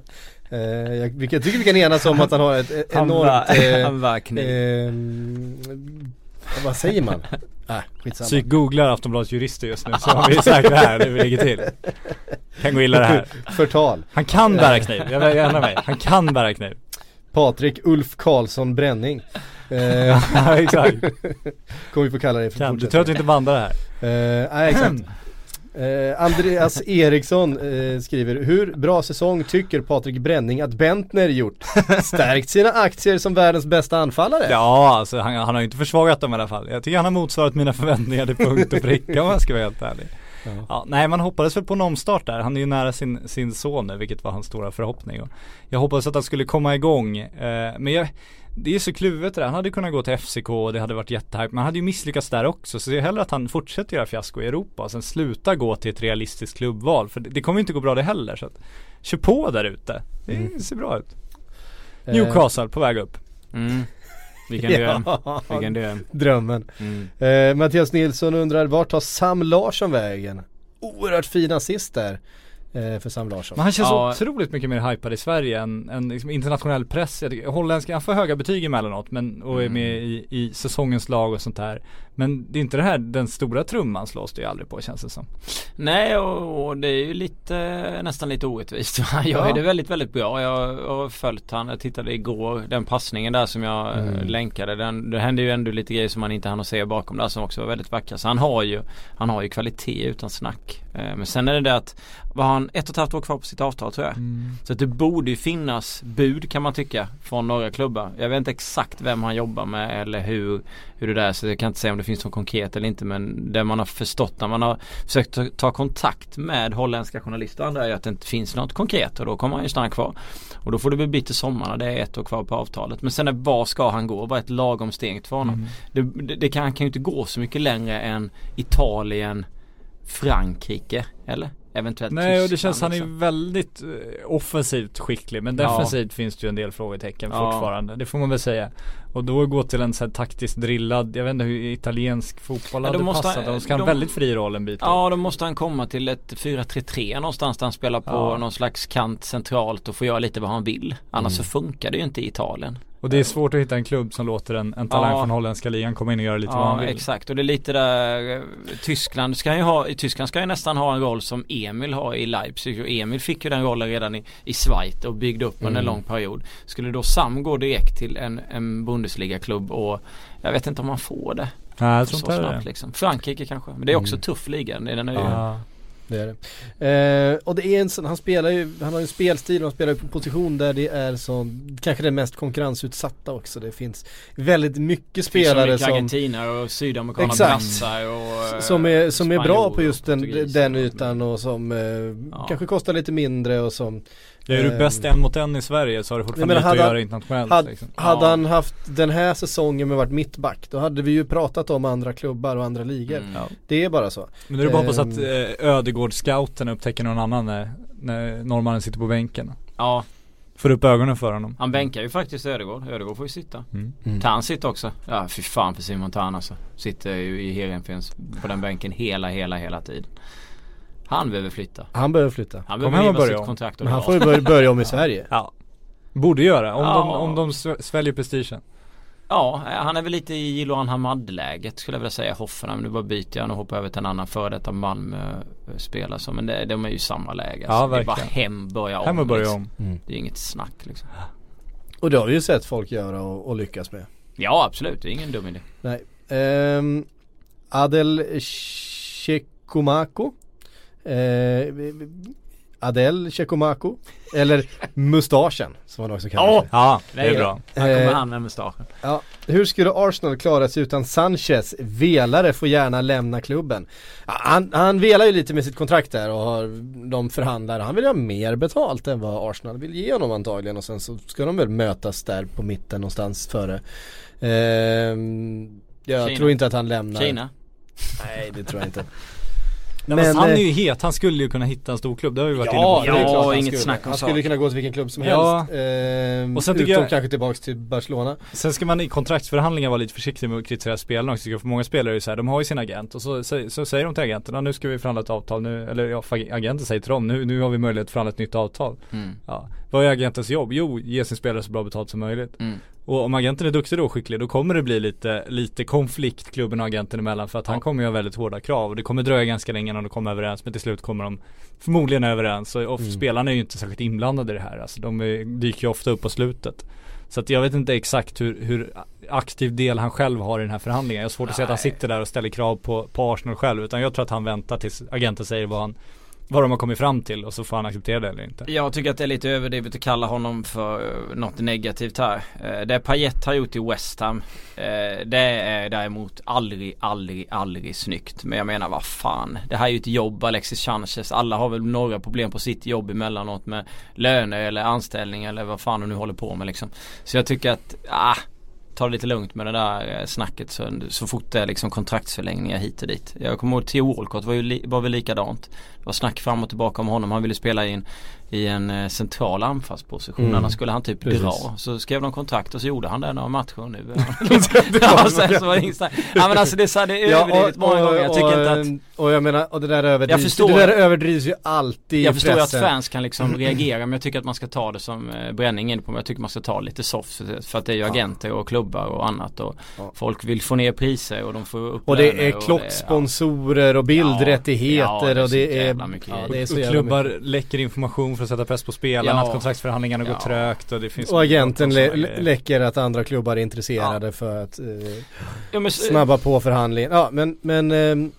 Eh, jag, vi kan- jag tycker vi kan enas om att han har ett, ett Han enormt var, eh, han var kniv. ehm, Vad säger man? Äh, skitsamma. Psyk googlar Aftonbladets jurister just nu så har vi säkra här hur vi ligger till. Kan gå illa det här. Förtal. Han kan bära kniv, jag vill ändra mig, han kan bära kniv. Patrik Ulf Karlsson Bränning. Eh, Ja exakt, kommer vi få kalla det för kan, du tror att vi inte bandar det här? Eh, nej exakt. Eh, Andreas Eriksson eh, skriver, hur bra säsong tycker Patrik Bränning att Bentner gjort? Stärkt sina aktier som världens bästa anfallare? Ja, alltså han, han har ju inte försvagat dem i alla fall. Jag tycker han har motsvarat mina förväntningar till punkt och pricka om jag ska vara helt ärlig. Ja. Ja, nej man hoppades väl på en omstart där. Han är ju nära sin, sin son nu, vilket var hans stora förhoppning. Och jag hoppades att han skulle komma igång. Eh, men jag, det är så kluvet det där. Han hade kunnat gå till FCK och det hade varit jättehype. Men han hade ju misslyckats där också. Så det är hellre att han fortsätter göra fiasko i Europa och sen sluta gå till ett realistiskt klubbval. För det, det kommer ju inte gå bra det heller. Så att, kör på där ute. Det Mm. ser bra ut. Eh, Newcastle på väg upp. Mm. Vilken duell. Ja, Vilken duell. drömmen. Mm. Eh, Mattias Nilsson undrar, vart tar Sam Larsson vägen? Oerhört fin assist där för Sam Larsson. Men han känns Ja. otroligt mycket mer hypad i Sverige än, än liksom internationell press. Jag tycker- Holländska, han får höga betyg emellanåt men, och är Mm. med i, i säsongens lag och sånt där. Men det är inte det här, den stora trumman slås det ju aldrig på känns det som. Nej och, och det är ju lite nästan lite orättvist. Jag Ja. är det väldigt väldigt bra. Jag har följt han. Jag tittade igår. Den passningen där som jag Mm. mm. länkade. Den, det hände ju ändå lite grejer som man inte hann att se bakom där som också var väldigt vackra. Så han har ju Han har ju kvalitet utan snack. Eh, Men sen är det det att Var han ett och ett halvt år kvar på sitt avtal tror jag. Så att det borde ju finnas bud kan man tycka från några klubbar. Jag vet inte exakt vem han jobbar med eller hur, hur det där är så jag kan inte säga om det finns något konkret eller inte men det man har förstått när man har försökt ta, ta kontakt med holländska journalister och andra är att det inte finns något konkret och då kommer han ju stanna kvar. Och då får det bli till sommaren det är ett år kvar på avtalet. Men sen är var ska han gå? Vad är ett lagom steg för honom? Det, det, det kan, han kan ju inte gå så mycket längre än Italien, Frankrike eller? Eventuellt Nej och det känns, han är väldigt eh, offensivt skicklig men Ja. defensivt finns det ju en del frågetecken Ja. fortfarande. Det får man väl säga. Och då gå till en sån här taktiskt drillad, jag vet inte hur italiensk fotboll Ja, hade måste passat. han- De ska ha en väldigt fri roll en bit. Ja då måste han komma till ett 4-3-3 någonstans där han spelar på Ja. någon slags kant centralt och får göra lite vad han vill. Annars Mm. så funkar det ju inte i Italien. Och det är svårt att hitta en klubb som låter en, en talang Ja. från holländska ligan komma in och göra lite vad Ja han vill. exakt och det är lite där eh, Tyskland ska ju ha, i Tyskland ska ju nästan ha en roll som Emil har i Leipzig och Emil fick ju den rollen redan i, i Schweiz och byggde upp under en Mm. lång period. Skulle då Sam gå direkt till en, en Bundesliga-klubb och jag vet inte om man får det Nej jag tror inte det. snabbt liksom. Frankrike kanske, men det är också Mm. tuff liga. Den är ju, Ja. Det är det. Eh, och det är en sån, han spelar ju, han har ju en spelstil och han spelar ju på en position där det är så, kanske den mest konkurrensutsatta också. Det finns väldigt mycket Det finns så spelare mycket som, argentinare och sydamerikaner brassar och eh, som är, som är bra på just den, den ytan och som eh, Ja. kanske kostar lite mindre och som Är du Eh, bäst en mot en i Sverige så har du fortfarande lite att göra internationellt hade, liksom. hade Ja. han haft den här säsongen med varit mittback då hade vi ju pratat om andra klubbar och andra ligor. Mm. Ja. Det är bara så. Men nu är det bara hoppas Ehm. att eh, Ödegård-scouten upptäcker någon annan när, när norrmannen sitter på bänken. Ja, Får upp ögonen för honom. han bänkar ju faktiskt Ödegård. Ödegård får ju sitta. Mm. Tan sitter också. Ja fy fan för Simon Tan alltså. Sitter ju i Heerenveens på den bänken hela, hela, hela tiden. Han behöver flytta. Han behöver flytta. Han Kom behöver hem och börja sitt om. kontrakt Men han får ju börja, börja om i Sverige. Ja. Borde göra, om, Ja. de, om de sv- sväljer prestigen. Ja, han är väl lite i Jiloan Hamad-läget skulle jag vilja säga. Hoffenheim. Nu bara byter jag och hoppar över till en annan före detta Malmö-spelare. Så, Men det, de är ju samma läge. Ja, Alltså. det är bara verkligen. hem, börja om. Hem och börja liksom. om. Mm. Det är inget snack liksom. Och det har vi ju sett folk göra och, och lyckas med. Ja absolut, det är ingen dum idé. Nej. Ehm, Adel Shekomako. Eh, Adel Shekomako. Eller Mustaschen som han också kallar Åh! sig. Ja, det är bra. Här kommer Eh, han med mustaschen. Ja, hur skulle Arsenal klara sig utan Sanchez? Velare får gärna lämna klubben. Han, han velar ju lite med sitt kontrakt där och har, de förhandlar. Han vill ha mer betalt än vad Arsenal vill ge honom antagligen och sen så ska de väl mötas där på mitten någonstans före. Ehm, jag Kina. tror inte att han lämnar. Kina. Nej det tror jag inte. Men, han är eh, ju het, han skulle ju kunna hitta en stor klubb, det har vi varit Ja, inne på Ja, klart han inget skulle. snack om Han skulle kunna gå till vilken klubb som Ja. helst. Ehm, Och sen utom jag- kanske tillbaks till Barcelona. Sen ska man i kontraktsförhandlingar vara lite försiktig med att kritisera spelarna också. För många spelare är ju så här, de har ju sin agent och så, så, så säger de till agenten, "Ja, nu ska vi förhandla ett avtal nu, eller ja, agenten säger till dem, nu, nu har vi möjlighet att förhandla ett nytt avtal. Mm. Ja. Vad är agentens jobb? Jo, ge sin spelare så bra betalt som möjligt. Mm. Och om agenten är duktig då och skicklig, då kommer det bli lite, lite konflikt klubben och agenten emellan för att han Ja. kommer ju ha väldigt hårda krav och det kommer dröja ganska länge innan de kommer överens men till slut kommer de förmodligen överens och, Mm. spelarna är ju inte särskilt inblandade i det här alltså de är, dyker ju ofta upp på slutet. Så att jag vet inte exakt hur, hur aktiv del han själv har i den här förhandlingen. Jag har svårt att se att han sitter där och ställer krav på, på Arsenal själv. Utan jag tror att han väntar tills agenten säger vad han vad de har kommit fram till och så får han acceptera det eller inte. Jag tycker att det är lite överdrivet att kalla honom för eh, något negativt här. Eh, det Payet har gjort i West Ham eh, Det är däremot aldrig, aldrig, aldrig snyggt. Men jag menar vad fan. Det här är ju ett jobb Alexis Sanchez. Alla har väl några problem på sitt jobb emellanåt med löner eller anställning eller vad fan de nu håller på med liksom. Så jag tycker att, ah ta det lite lugnt med det där snacket så, så fort det är liksom kontraktsförlängningar hit och dit. Jag kommer ihåg Theo Walcott var ju li, var väl likadant. Det var snack fram och tillbaka om honom. Han ville spela in i en eh, central anfallsposition. Mm. Annars skulle han typ Precis. dra. Så skrev de kontrakt och så gjorde han det några matcher och nu. ja, sen så var det inget snack. Ja men alltså det är, så här, det är överdrivet många gånger. Jag tycker inte att och jag menar, och det där överdrivs, Jag förstår- det där överdrivs ju alltid jag förstår ju att pressen. fans kan liksom reagera men jag tycker att man ska ta det som eh, bränning in på men jag tycker man ska ta lite soft för, att det är ju agenter och klubbar och annat och Ja. folk vill få ner priser och de får upp Och det är och klocksponsorer och bildrättigheter Ja, och det är, jävla mycket ja, det är så jävla klubbar mycket. läcker information för att sätta press på spelarna, Ja. att kontraktsförhandlingarna går Ja. trögt och det finns Och agenten lä- läcker att andra klubbar är intresserade för att eh, Ja, men, snabba på förhandlingen. Ja men, men ehm,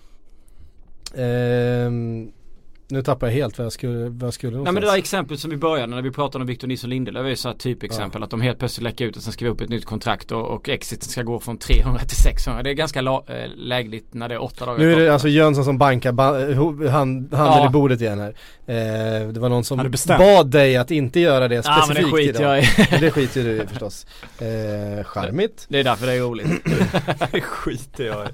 ehm, nu tappar jag helt vad jag skulle, vad jag skulle Nej men det där exemplet som vi började när vi pratade om Victor Nilsson Lindelöf är ju så här typexempel att de helt plötsligt läcker ut och sen skriver upp ett nytt kontrakt och, och exiten ska gå från 300 till 600. Det är ganska la, äh, lägligt när det är åtta dagar Nu är det alltså Jönsson som bankar ba- ho- hand, handen Ja. i bordet igen här. Eh, det var någon som bad dig att inte göra det Ja men specifikt det skiter idag. jag i. Det skiter du i förstås. Eh, charmigt. Det är därför det är roligt. Det skiter jag i.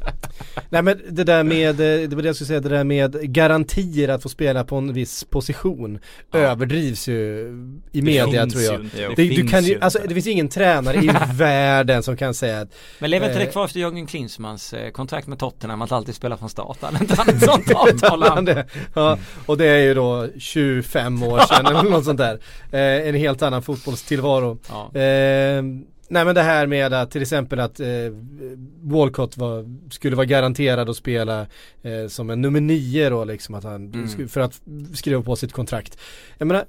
Nej men det där med, eh, det var det jag skulle säga, det där med garantier att få spela på en viss position överdrivs ju i media finns tror jag. ju inte. Det, Det du finns kan ju, alltså det finns ju ingen tränare i världen som kan säga att Men lever inte det Eh. kvar efter Jörgen Klinsmans eh, kontrakt med Tottenham att alltid spela från start? Han inte han ett sånt avtal det, ja, och det är ju då 25 år sedan eller något sånt där. Eh, en helt annan fotbollstillvaro. Ja. Eh, nej men det här med att till exempel att eh, Walcott var, skulle vara garanterad att spela eh, som en nummer nio då liksom att han, Mm. för att skriva på sitt kontrakt. Jag menar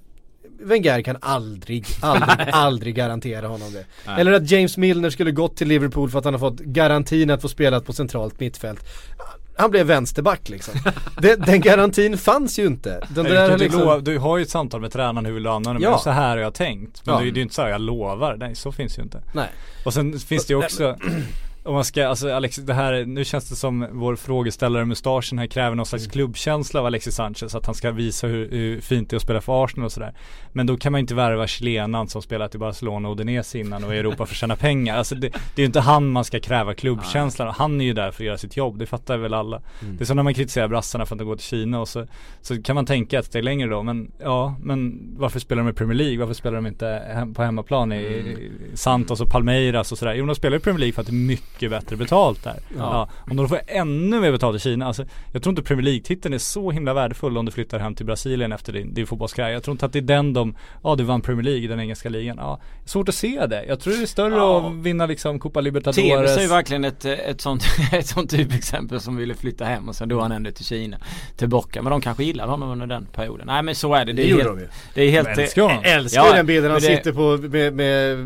Wenger kan aldrig, aldrig, aldrig garantera honom det. Nej. Eller att James Milner skulle gått till Liverpool för att han har fått garantin att få spela på centralt mittfält. Han blev vänsterback liksom. Den, den garantin fanns ju inte. Den där du, liksom, lov, du har ju ett samtal med tränaren hur vill du använda? Ja. Så här har jag tänkt. Men Ja. det, är- det är ju inte så här, jag lovar. Nej så finns ju inte. Nej. Och sen finns det ju också om man ska, alltså Alex, det här, nu känns det som vår frågeställare mustaschen här kräver någon Mm. slags klubbkänsla av Alexis Sanchez. Att han ska visa hur, hur fint det är att spela för Arsenal och sådär. Men då kan man inte värva chilenan som spelat i Barcelona och Udinese innan och i Europa för att tjäna pengar. Alltså det, det är ju inte han man ska kräva klubbkänslan. Han är ju där för att göra sitt jobb, det fattar väl alla. Mm. Det är som när man kritiserar brassarna för att de går till Kina och så, så kan man tänka ett steg längre då. Men ja, men varför spelar de i Premier League? Varför spelar de inte hem, på hemmaplan i, i Santos och Palmeiras och sådär? Jo, de spelar i Premier League för att det är mycket bättre betalt där. Ja. Om de får ännu mer betalt i Kina, alltså jag tror inte Premier League-titeln är så himla värdefull om du flyttar hem till Brasilien efter din, din fotbollskarriär. Jag tror inte att det är den de, ja du vann Premier League, den engelska ligan. Ja, svårt att se det. Jag tror det är större Ja. att vinna liksom Copa Tevez Libertadores. är ju verkligen ett, ett sånt, ett sånt typexempel som ville flytta hem och sen då han ändå till Kina tillbaka. Men de kanske gillade honom under den perioden. Nej men så är det. Det Det är gjorde helt, de ju. det är helt De älskar honom. Älskar Ja, den bilden han det- sitter på med, med,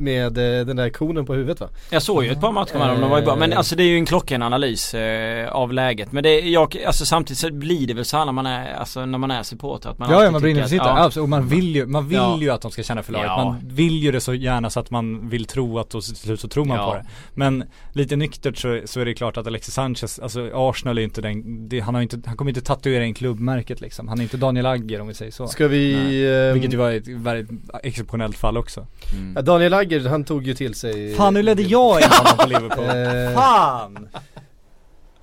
med eh, den där konen på huvudet va? Jag såg ju ett par matcher med dem, de var ju bra. Men alltså det är ju en klockren analys eh, av läget. Men det, jag, alltså samtidigt så blir det väl så här när man är, alltså när man är supporter att man Ja, ja man brinner för sitt ja. Absolut, och man vill ju, man vill Ja. ju att de ska känna för laget. Ja. Man vill ju det så gärna så att man vill tro att och till slut så tror man Ja. på det. Men lite nyktert så, så är det klart att Alexis Sanchez, alltså Arsenal är inte den, det, han har inte, han kommer inte tatuera in klubbmärket liksom. Han är inte Daniel Agger om vi säger så. Ska vi... ehm, Vilket ju var ett väldigt exceptionellt fall också. Mm. Daniel Agger han tog ju till sig Fan nu ledde jag in honom på Liverpool. Eh, Fan!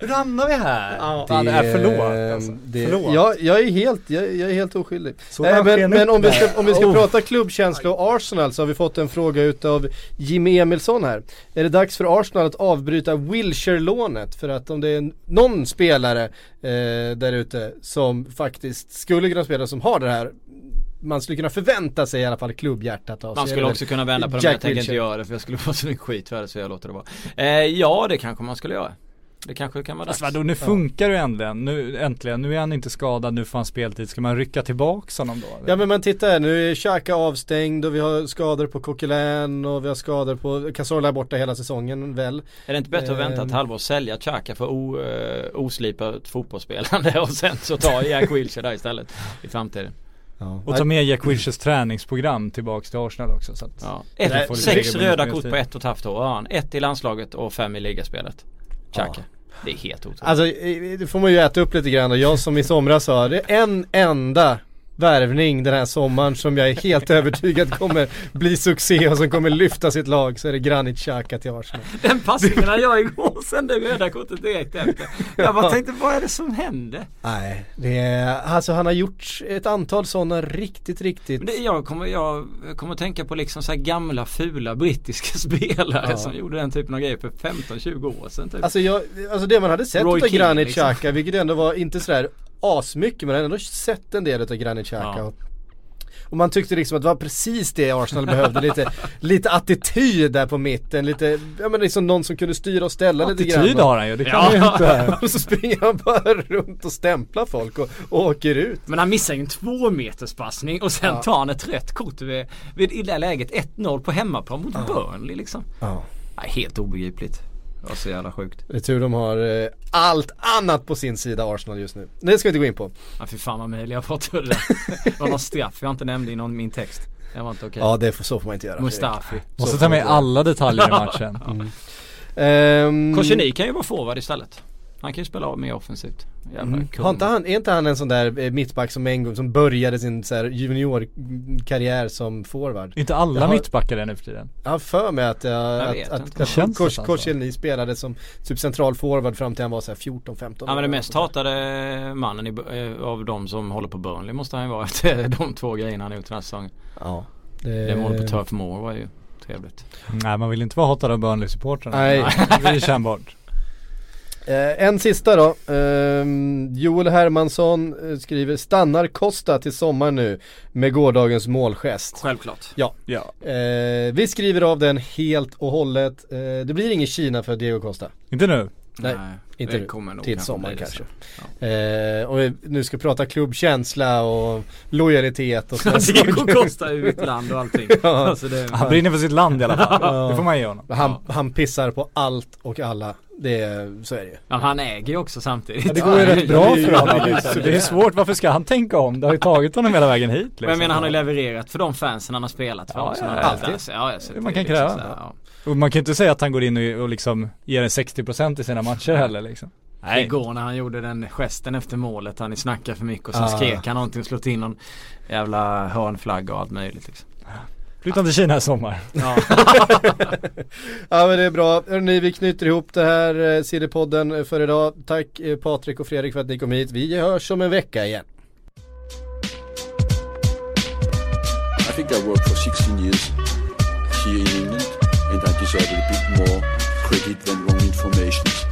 Hur hamnar vi här? Fan, det är förlåt alltså. det, Förlåt. Jag, jag är helt, jag, jag är helt oskyldig. Han men men om, vi ska, om vi ska Oh. prata klubbkänsla och Arsenal så har vi fått en fråga utav Jimmy Emilsson här. Är det dags för Arsenal att avbryta Wilshire-lånet? För att om det är någon spelare eh, där ute som faktiskt skulle kunna spela som har det här man skulle kunna förvänta sig i alla fall klubbhjärtat av Man sig, skulle eller- också kunna vända på det men jag tänker inte göra det för jag skulle få så mycket skit för det så jag låter det vara. Eh, ja det kanske man skulle göra. Det kanske kan vara dags. Alltså vadå, nu funkar det äntligen. Nu, äntligen. Nu är han inte skadad, nu får han speltid. Ska man rycka tillbaks honom då? Ja men man tittar här, nu är Xhaka avstängd och vi har skador på Coquelin och vi har skador på Cazorla är borta hela säsongen väl. Är det inte bättre att vänta ett Ehm. halvår och sälja Xhaka för o, eh, oslipat fotbollsspelande och sen så ta Jack Wilshere där istället i framtiden. Ja. Och ta med Jack Wilshers träningsprogram tillbaks till Arsenal också så att Ja. Ett, sex röda kort på ett och ett halvt år har han. Ett i landslaget och fem i ligaspelet. Xhaka. Det är helt otroligt. Alltså det får man ju äta upp lite grann och jag som i somras sa, det en enda värvning den här sommaren som jag är helt övertygad kommer bli succé och som kommer lyfta sitt lag så är det Granit Xhaka till Arsenal. Den passningen hade jag igår sen det röda kortet direkt efter. Jag bara tänkte vad är det som händer? Nej, det är, alltså han har gjort ett antal sådana riktigt, riktigt det, jag, kommer, jag kommer att tänka på liksom så gamla fula brittiska spelare Ja. som gjorde den typen av grejer för 15-20 år sedan typ. Alltså, jag, alltså det man hade sett Roy Keane, Granit liksom. Xhaka, vilket ändå var inte sådär asmycket men hade ändå sett en del utav Granit Xhaka. Ja. Och, man tyckte liksom att det var precis det Arsenal behövde, lite, lite attityd där på mitten, lite, ja men liksom någon som kunde styra och ställa lite grann. Attityd har han ju, det kan Ja. man ju inte. Och så springer han bara runt och stämplar folk och, och åker ut. Men han missar ju en två meters passning och sen Ja. tar han ett rött kort vid, vid i det läget 1-0 på hemmaplan mot Burnley liksom. Ja. Helt obegripligt. Det var så jävla sjukt. Det är tur de har eh, allt annat på sin sida Arsenal just nu. Det ska vi inte gå in på. Ja fy fan vad möjligt jag pratade det. Det var någon straff jag inte nämnde i någon min text. Det var inte okej. Ja det får, så får man inte göra. Mustafi. Måste ta med alla detaljer i matchen. Um, Koscielny kan ju vara forward istället. Han kan ju spela mer offensivt. Jävla Mm. kung. Har inte han, är inte han en sån där eh, mittback som en gång, som började sin så här juniorkarriär som forward? Inte alla Jag har- mittbackar är nu för tiden. Jag har för mig att, jag, Jag att, att, att, Känns Kors, nästan så. Korsel spelade som typ central forward fram till han var så här 14-15 Ja men den mest hatade mannen i, eh, av de som håller på Burnley måste han ju vara efter de två grejerna han gjort den här säsongen. Ja. Det målet på Turf Moor var ju trevligt. Nej man vill inte vara hatad av Burnley-supportrarna. Nej. Det blir kännbart. Eh, en sista då. Ehm, Joel Hermansson eh, skriver Stannar Costa till sommar nu med gårdagens målgest. Självklart. Ja. Ja. Eh, vi skriver av den helt och hållet. Eh, det blir ingen Kina för Diego Costa. Inte nu. Nej, inte det kommer nog Till det kanske. så. Eh, och vi nu ska prata klubbkänsla och lojalitet och sådana Diego Costa är ett land och allting. Ja. Alltså det, Han brinner för sitt land i alla fall. Det får man ge honom. Han, han pissar på allt och alla. Det så är det ju. ja, han äger ju också samtidigt. Ja, det går ju rätt bra för honom. Så det är svårt, varför ska han tänka om? Det har ju tagit honom hela vägen hit liksom. Men jag menar han har ju levererat för de fansen han har spelat för Ja, också. ja, alltid. Ja, ja, så Man kan liksom kräva. så här, ja. Och man kan ju inte säga att han går in och, och liksom ger en 60% i sina matcher heller liksom. Nej. Igår när han gjorde den gesten efter målet, han snackade för mycket och sen Ah. skrek han någonting och slog in någon jävla hörnflagga och allt möjligt liksom. Flytta till Kina i sommar. Ja. ja men det är bra. Hörrni, vi knyter ihop det här eh, CD-podden för idag. Tack eh, Patrik och Fredrik för att ni kom hit. Vi hörs om en vecka igen. I think I worked for 16 år här i England Och jag deserve lite mer kredit än than information.